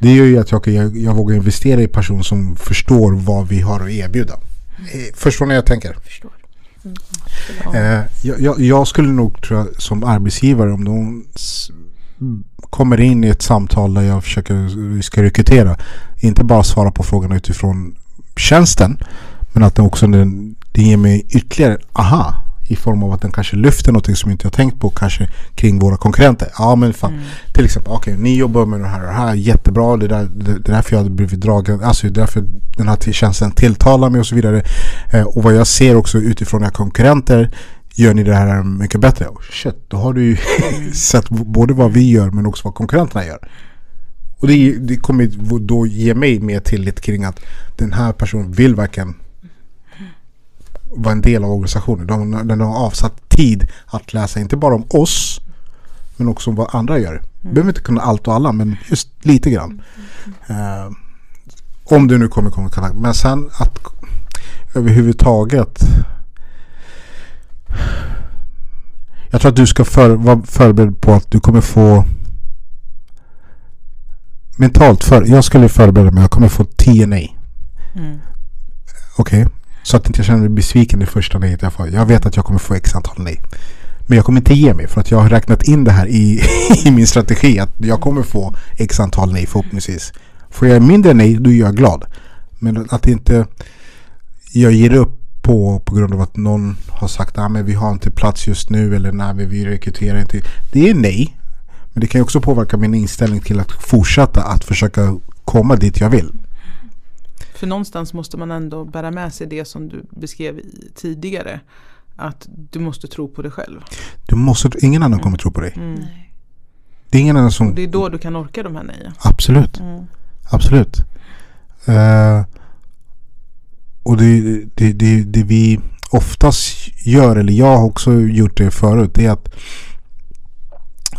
Speaker 2: Det gör ju att jag, jag, jag vågar investera i personer som förstår vad vi har att erbjuda. Mm. Förstår ni vad jag tänker? Förstår. Mm. Eh, jag, jag, skulle nog tror jag, som arbetsgivare om de kommer in i ett samtal där jag försöker, vi ska rekrytera. Inte bara svara på frågorna utifrån tjänsten. Men att det också det ger mig ytterligare aha i form av att den kanske lyfter någonting som inte jag tänkt på kanske kring våra konkurrenter. Ja men fan, mm. till exempel, okej okay, ni jobbar med det här och det här, jättebra, det, där, det, det är därför jag hade blivit dragen, alltså det är därför den här tjänsten tilltalar mig och så vidare. Eh, och vad jag ser också utifrån era konkurrenter gör ni det här mycket bättre. Oh, shit, då har du ju mm. sett både vad vi gör men också vad konkurrenterna gör. Och det, det kommer då ge mig mer tillit kring att den här personen vill verkligen vara en del av organisationen. De, de har avsatt tid att läsa inte bara om oss men också om vad andra gör. Mm. behöver inte kunna allt och alla men just lite grann. Mm. Uh, Om du nu kommer komma i kontakt. Men sen att överhuvudtaget. Jag tror att du ska för, vara förberedd på att du kommer få mentalt för. Jag skulle förbereda mig. Jag kommer få 10 nej.
Speaker 1: Mm.
Speaker 2: Okej. Så att inte jag känner mig besviken i första nejet jag får. Jag vet att jag kommer få x antal nej. Men jag kommer inte ge mig för att jag har räknat in det här i, i min strategi. Att jag kommer få x antal nej förhoppningsvis. Får jag mindre nej då är jag glad. Men att inte jag ger upp på, på grund av att någon har sagt att ah, vi har inte plats just nu eller nej men vi rekryterar inte. Det är nej. Men det kan ju också påverka min inställning till att fortsätta att försöka komma dit jag vill.
Speaker 1: För någonstans måste man ändå bära med sig det som du beskrev tidigare. Att du måste tro på dig själv.
Speaker 2: Du måste, ingen annan kommer tro på dig.
Speaker 1: Mm.
Speaker 2: Det är ingen annan
Speaker 1: Och
Speaker 2: som...
Speaker 1: det är då du kan orka de här nejen.
Speaker 2: Absolut.
Speaker 1: Mm.
Speaker 2: Absolut. Eh, och det, det, det, det vi oftast gör, eller jag har också gjort det förut, det är att,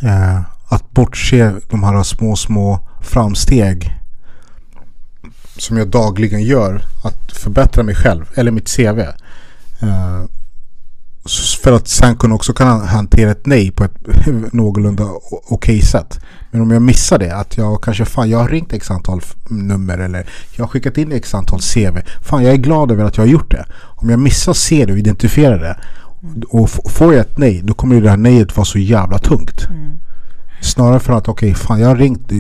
Speaker 2: eh, att bortse de här små, små framsteg som jag dagligen gör. Att förbättra mig själv, eller mitt CV. Eh, för att sen kunna också kunna hantera ett nej på ett någorlunda okej sätt. Men om jag missar det, att jag kanske fan jag har ringt x antal nummer eller jag har skickat in x antal CV. Fan jag är glad över att jag har gjort det. Om jag missar se det och identifiera det och får jag ett nej, då kommer det här nejet vara så jävla tungt.
Speaker 1: Mm.
Speaker 2: Snarare för att okej, fan jag har ringt.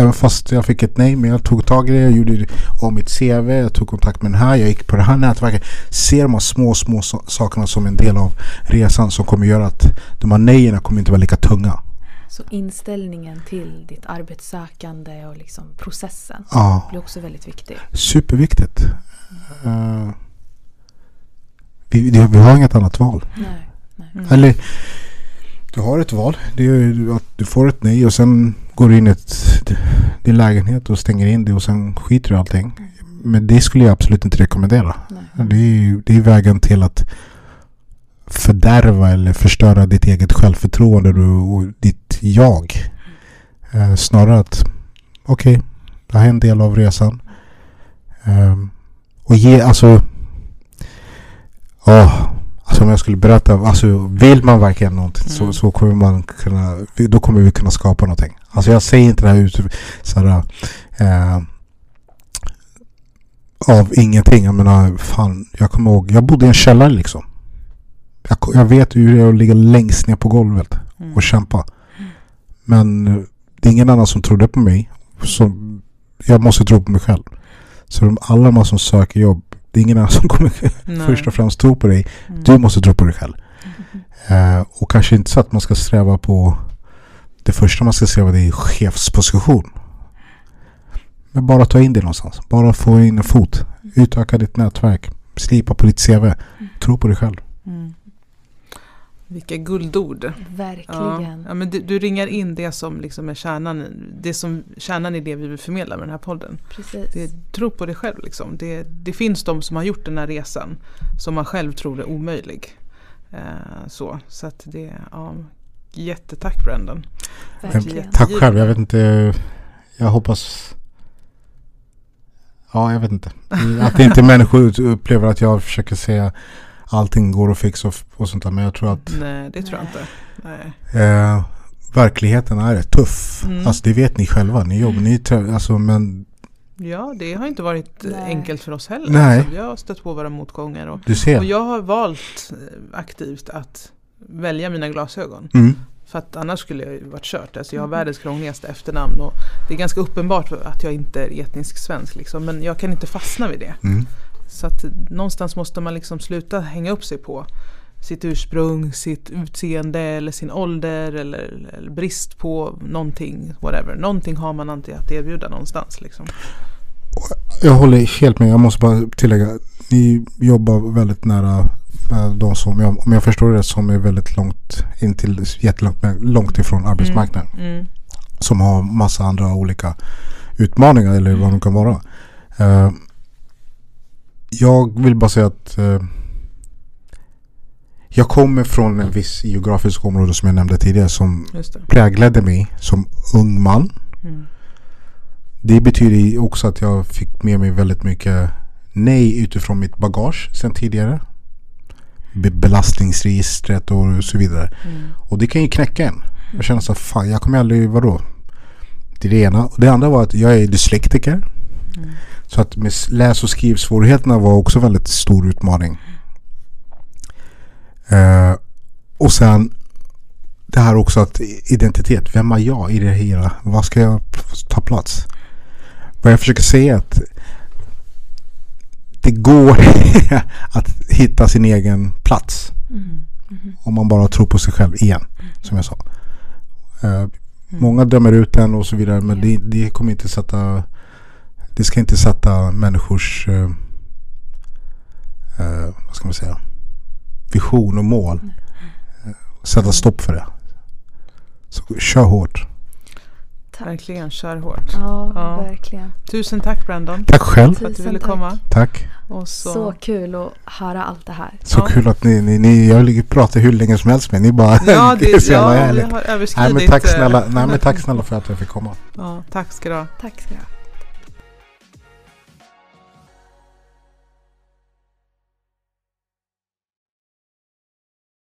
Speaker 2: Även fast jag fick ett nej, men jag tog tag i det. Jag gjorde om mitt CV. Jag tog kontakt med den här. Jag gick på det här nätverket. Ser de här små, små sakerna som en del av resan som kommer göra att de här nejerna kommer inte vara lika tunga.
Speaker 3: Så inställningen till ditt arbetssökande och liksom processen
Speaker 2: Ja,
Speaker 3: blir också väldigt viktig.
Speaker 2: superviktigt. Uh, vi, det, vi har inget annat val.
Speaker 3: Nej, nej.
Speaker 1: Mm.
Speaker 2: Eller, du har ett val. Det är att du får ett nej och sen går in i din lägenhet och stänger in det och sen skiter du i allting. Men det skulle jag absolut inte rekommendera.
Speaker 3: nej.
Speaker 2: Det är, det är vägen till att fördärva eller förstöra ditt eget självförtroende och, ditt jag. Eh, snarare att okej, det här är en del av resan. Ehm, och ge, alltså Åh, alltså om jag skulle berätta, alltså vill man verkligen någonting så,
Speaker 1: Mm.
Speaker 2: så kommer man kunna, då kommer vi kunna skapa någonting. Alltså jag säger inte det här ut såhär, eh, av ingenting. Jag menar, fan, jag kommer ihåg, jag bodde i en källare liksom. Jag, jag vet hur det är att ligga längst ner på golvet
Speaker 1: Mm.
Speaker 2: och kämpa. Men det är ingen annan som trodde på mig. Så jag måste tro på mig själv. Så de, alla de som söker jobb, det är ingen annan som kommer först och främst tro på dig.
Speaker 1: Mm.
Speaker 2: Du måste tro på dig själv. Eh, och kanske inte så att man ska sträva på det första man ska sträva det är chefsposition. Men bara ta in det någonstans. Bara få in en fot. Utöka ditt nätverk. Slipa på ditt CV. Tro på dig själv.
Speaker 1: Mm. Vilka guldord. Ja,
Speaker 3: Verkligen.
Speaker 1: ja, men du, du ringar in det som liksom är kärnan, det som, kärnan i det vi vill förmedla med den här podden.
Speaker 3: Precis.
Speaker 1: Det, tro på dig själv. Liksom. Det, det finns de som har gjort den här resan som man själv tror är omöjlig. Eh, så så att det, ja, jättetack.
Speaker 3: Verkligen.
Speaker 2: Tack själv. Jag vet inte. Jag hoppas. Ja, jag vet inte. Att inte människor upplever att jag försöker säga allting går att fixa och, och sånt där. Men jag tror att
Speaker 1: Nej, det tror jag inte. Nej.
Speaker 2: eh, verkligheten är tuff.
Speaker 1: Mm.
Speaker 2: Alltså det vet ni själva. Ni jobbar, ni alltså men
Speaker 1: Ja, det har inte varit eh,
Speaker 3: Nej.
Speaker 1: enkelt för oss heller.
Speaker 2: Nej.
Speaker 1: Alltså, vi har stött på våra motgångar. Och,
Speaker 2: du ser.
Speaker 1: och jag har valt eh, aktivt att välja mina glasögon.
Speaker 2: Mm.
Speaker 1: För att annars skulle jag ju varit kört. Alltså jag har världens krångligaste efternamn och det är ganska uppenbart att jag inte är etnisk svensk. Liksom, men jag kan inte fastna vid det.
Speaker 2: Mm.
Speaker 1: Så att någonstans måste man liksom sluta hänga upp sig på sitt ursprung, sitt utseende eller sin ålder eller, eller brist på någonting. Whatever. Någonting har man alltid att erbjuda någonstans. Liksom.
Speaker 2: Jag håller helt med. Jag måste bara tillägga. Ni jobbar väldigt nära eh, de som, jag- om jag förstår det rätt, som är väldigt långt in till jättelångt långt ifrån arbetsmarknaden.
Speaker 1: Mm.
Speaker 2: Som har massa andra olika utmaningar eller vad de kan vara. Eh, jag vill bara säga att eh, jag kommer från en viss geografisk område som jag nämnde tidigare som präglade mig som ung man.
Speaker 1: Mm.
Speaker 2: det betyder också att jag fick med mig väldigt mycket nej utifrån mitt bagage sen tidigare. Be- belastningsregistret och så vidare. Och det kan ju knäcka en. Jag känner så fan jag kommer aldrig, vadå? Det är det ena. Och det andra var att jag är dyslektiker. Så att med läs och skrivsvårigheterna var också väldigt stor utmaning. Eh, och sen det här också att identitet. Vem är jag i det hela? Vad ska jag ta plats? Vad jag försöker säga är att det går att hitta sin egen plats. Om man bara tror på sig själv igen. Som jag sa. Eh, Många dömer ut den och så vidare. Men det, det kommer inte sätta det ska inte sätta människors eh, eh, vad ska man säga vision och mål. Eh, sätta stopp för det. Så kör hårt.
Speaker 1: Verkligen, kör hårt.
Speaker 3: Ja,
Speaker 1: Ja.
Speaker 3: verkligen.
Speaker 1: Tusen tack Brandon
Speaker 2: Tack själv.
Speaker 1: för att du ville
Speaker 3: tack.
Speaker 1: komma.
Speaker 2: Tack.
Speaker 1: Och så,
Speaker 3: Så kul att höra allt det här.
Speaker 2: Så
Speaker 1: Ja.
Speaker 2: kul att ni, ni, ni jag vill prata hur länge som helst med Ni bara
Speaker 1: Ja,
Speaker 2: det är så jävla
Speaker 1: ja vi
Speaker 2: härligt.
Speaker 1: har
Speaker 2: Nej
Speaker 1: överskridit.
Speaker 2: men tack
Speaker 1: eh,
Speaker 2: snälla, nej men tack snälla för att jag fick komma.
Speaker 1: Ja, tack ska du ha.
Speaker 3: Tack ska du ha.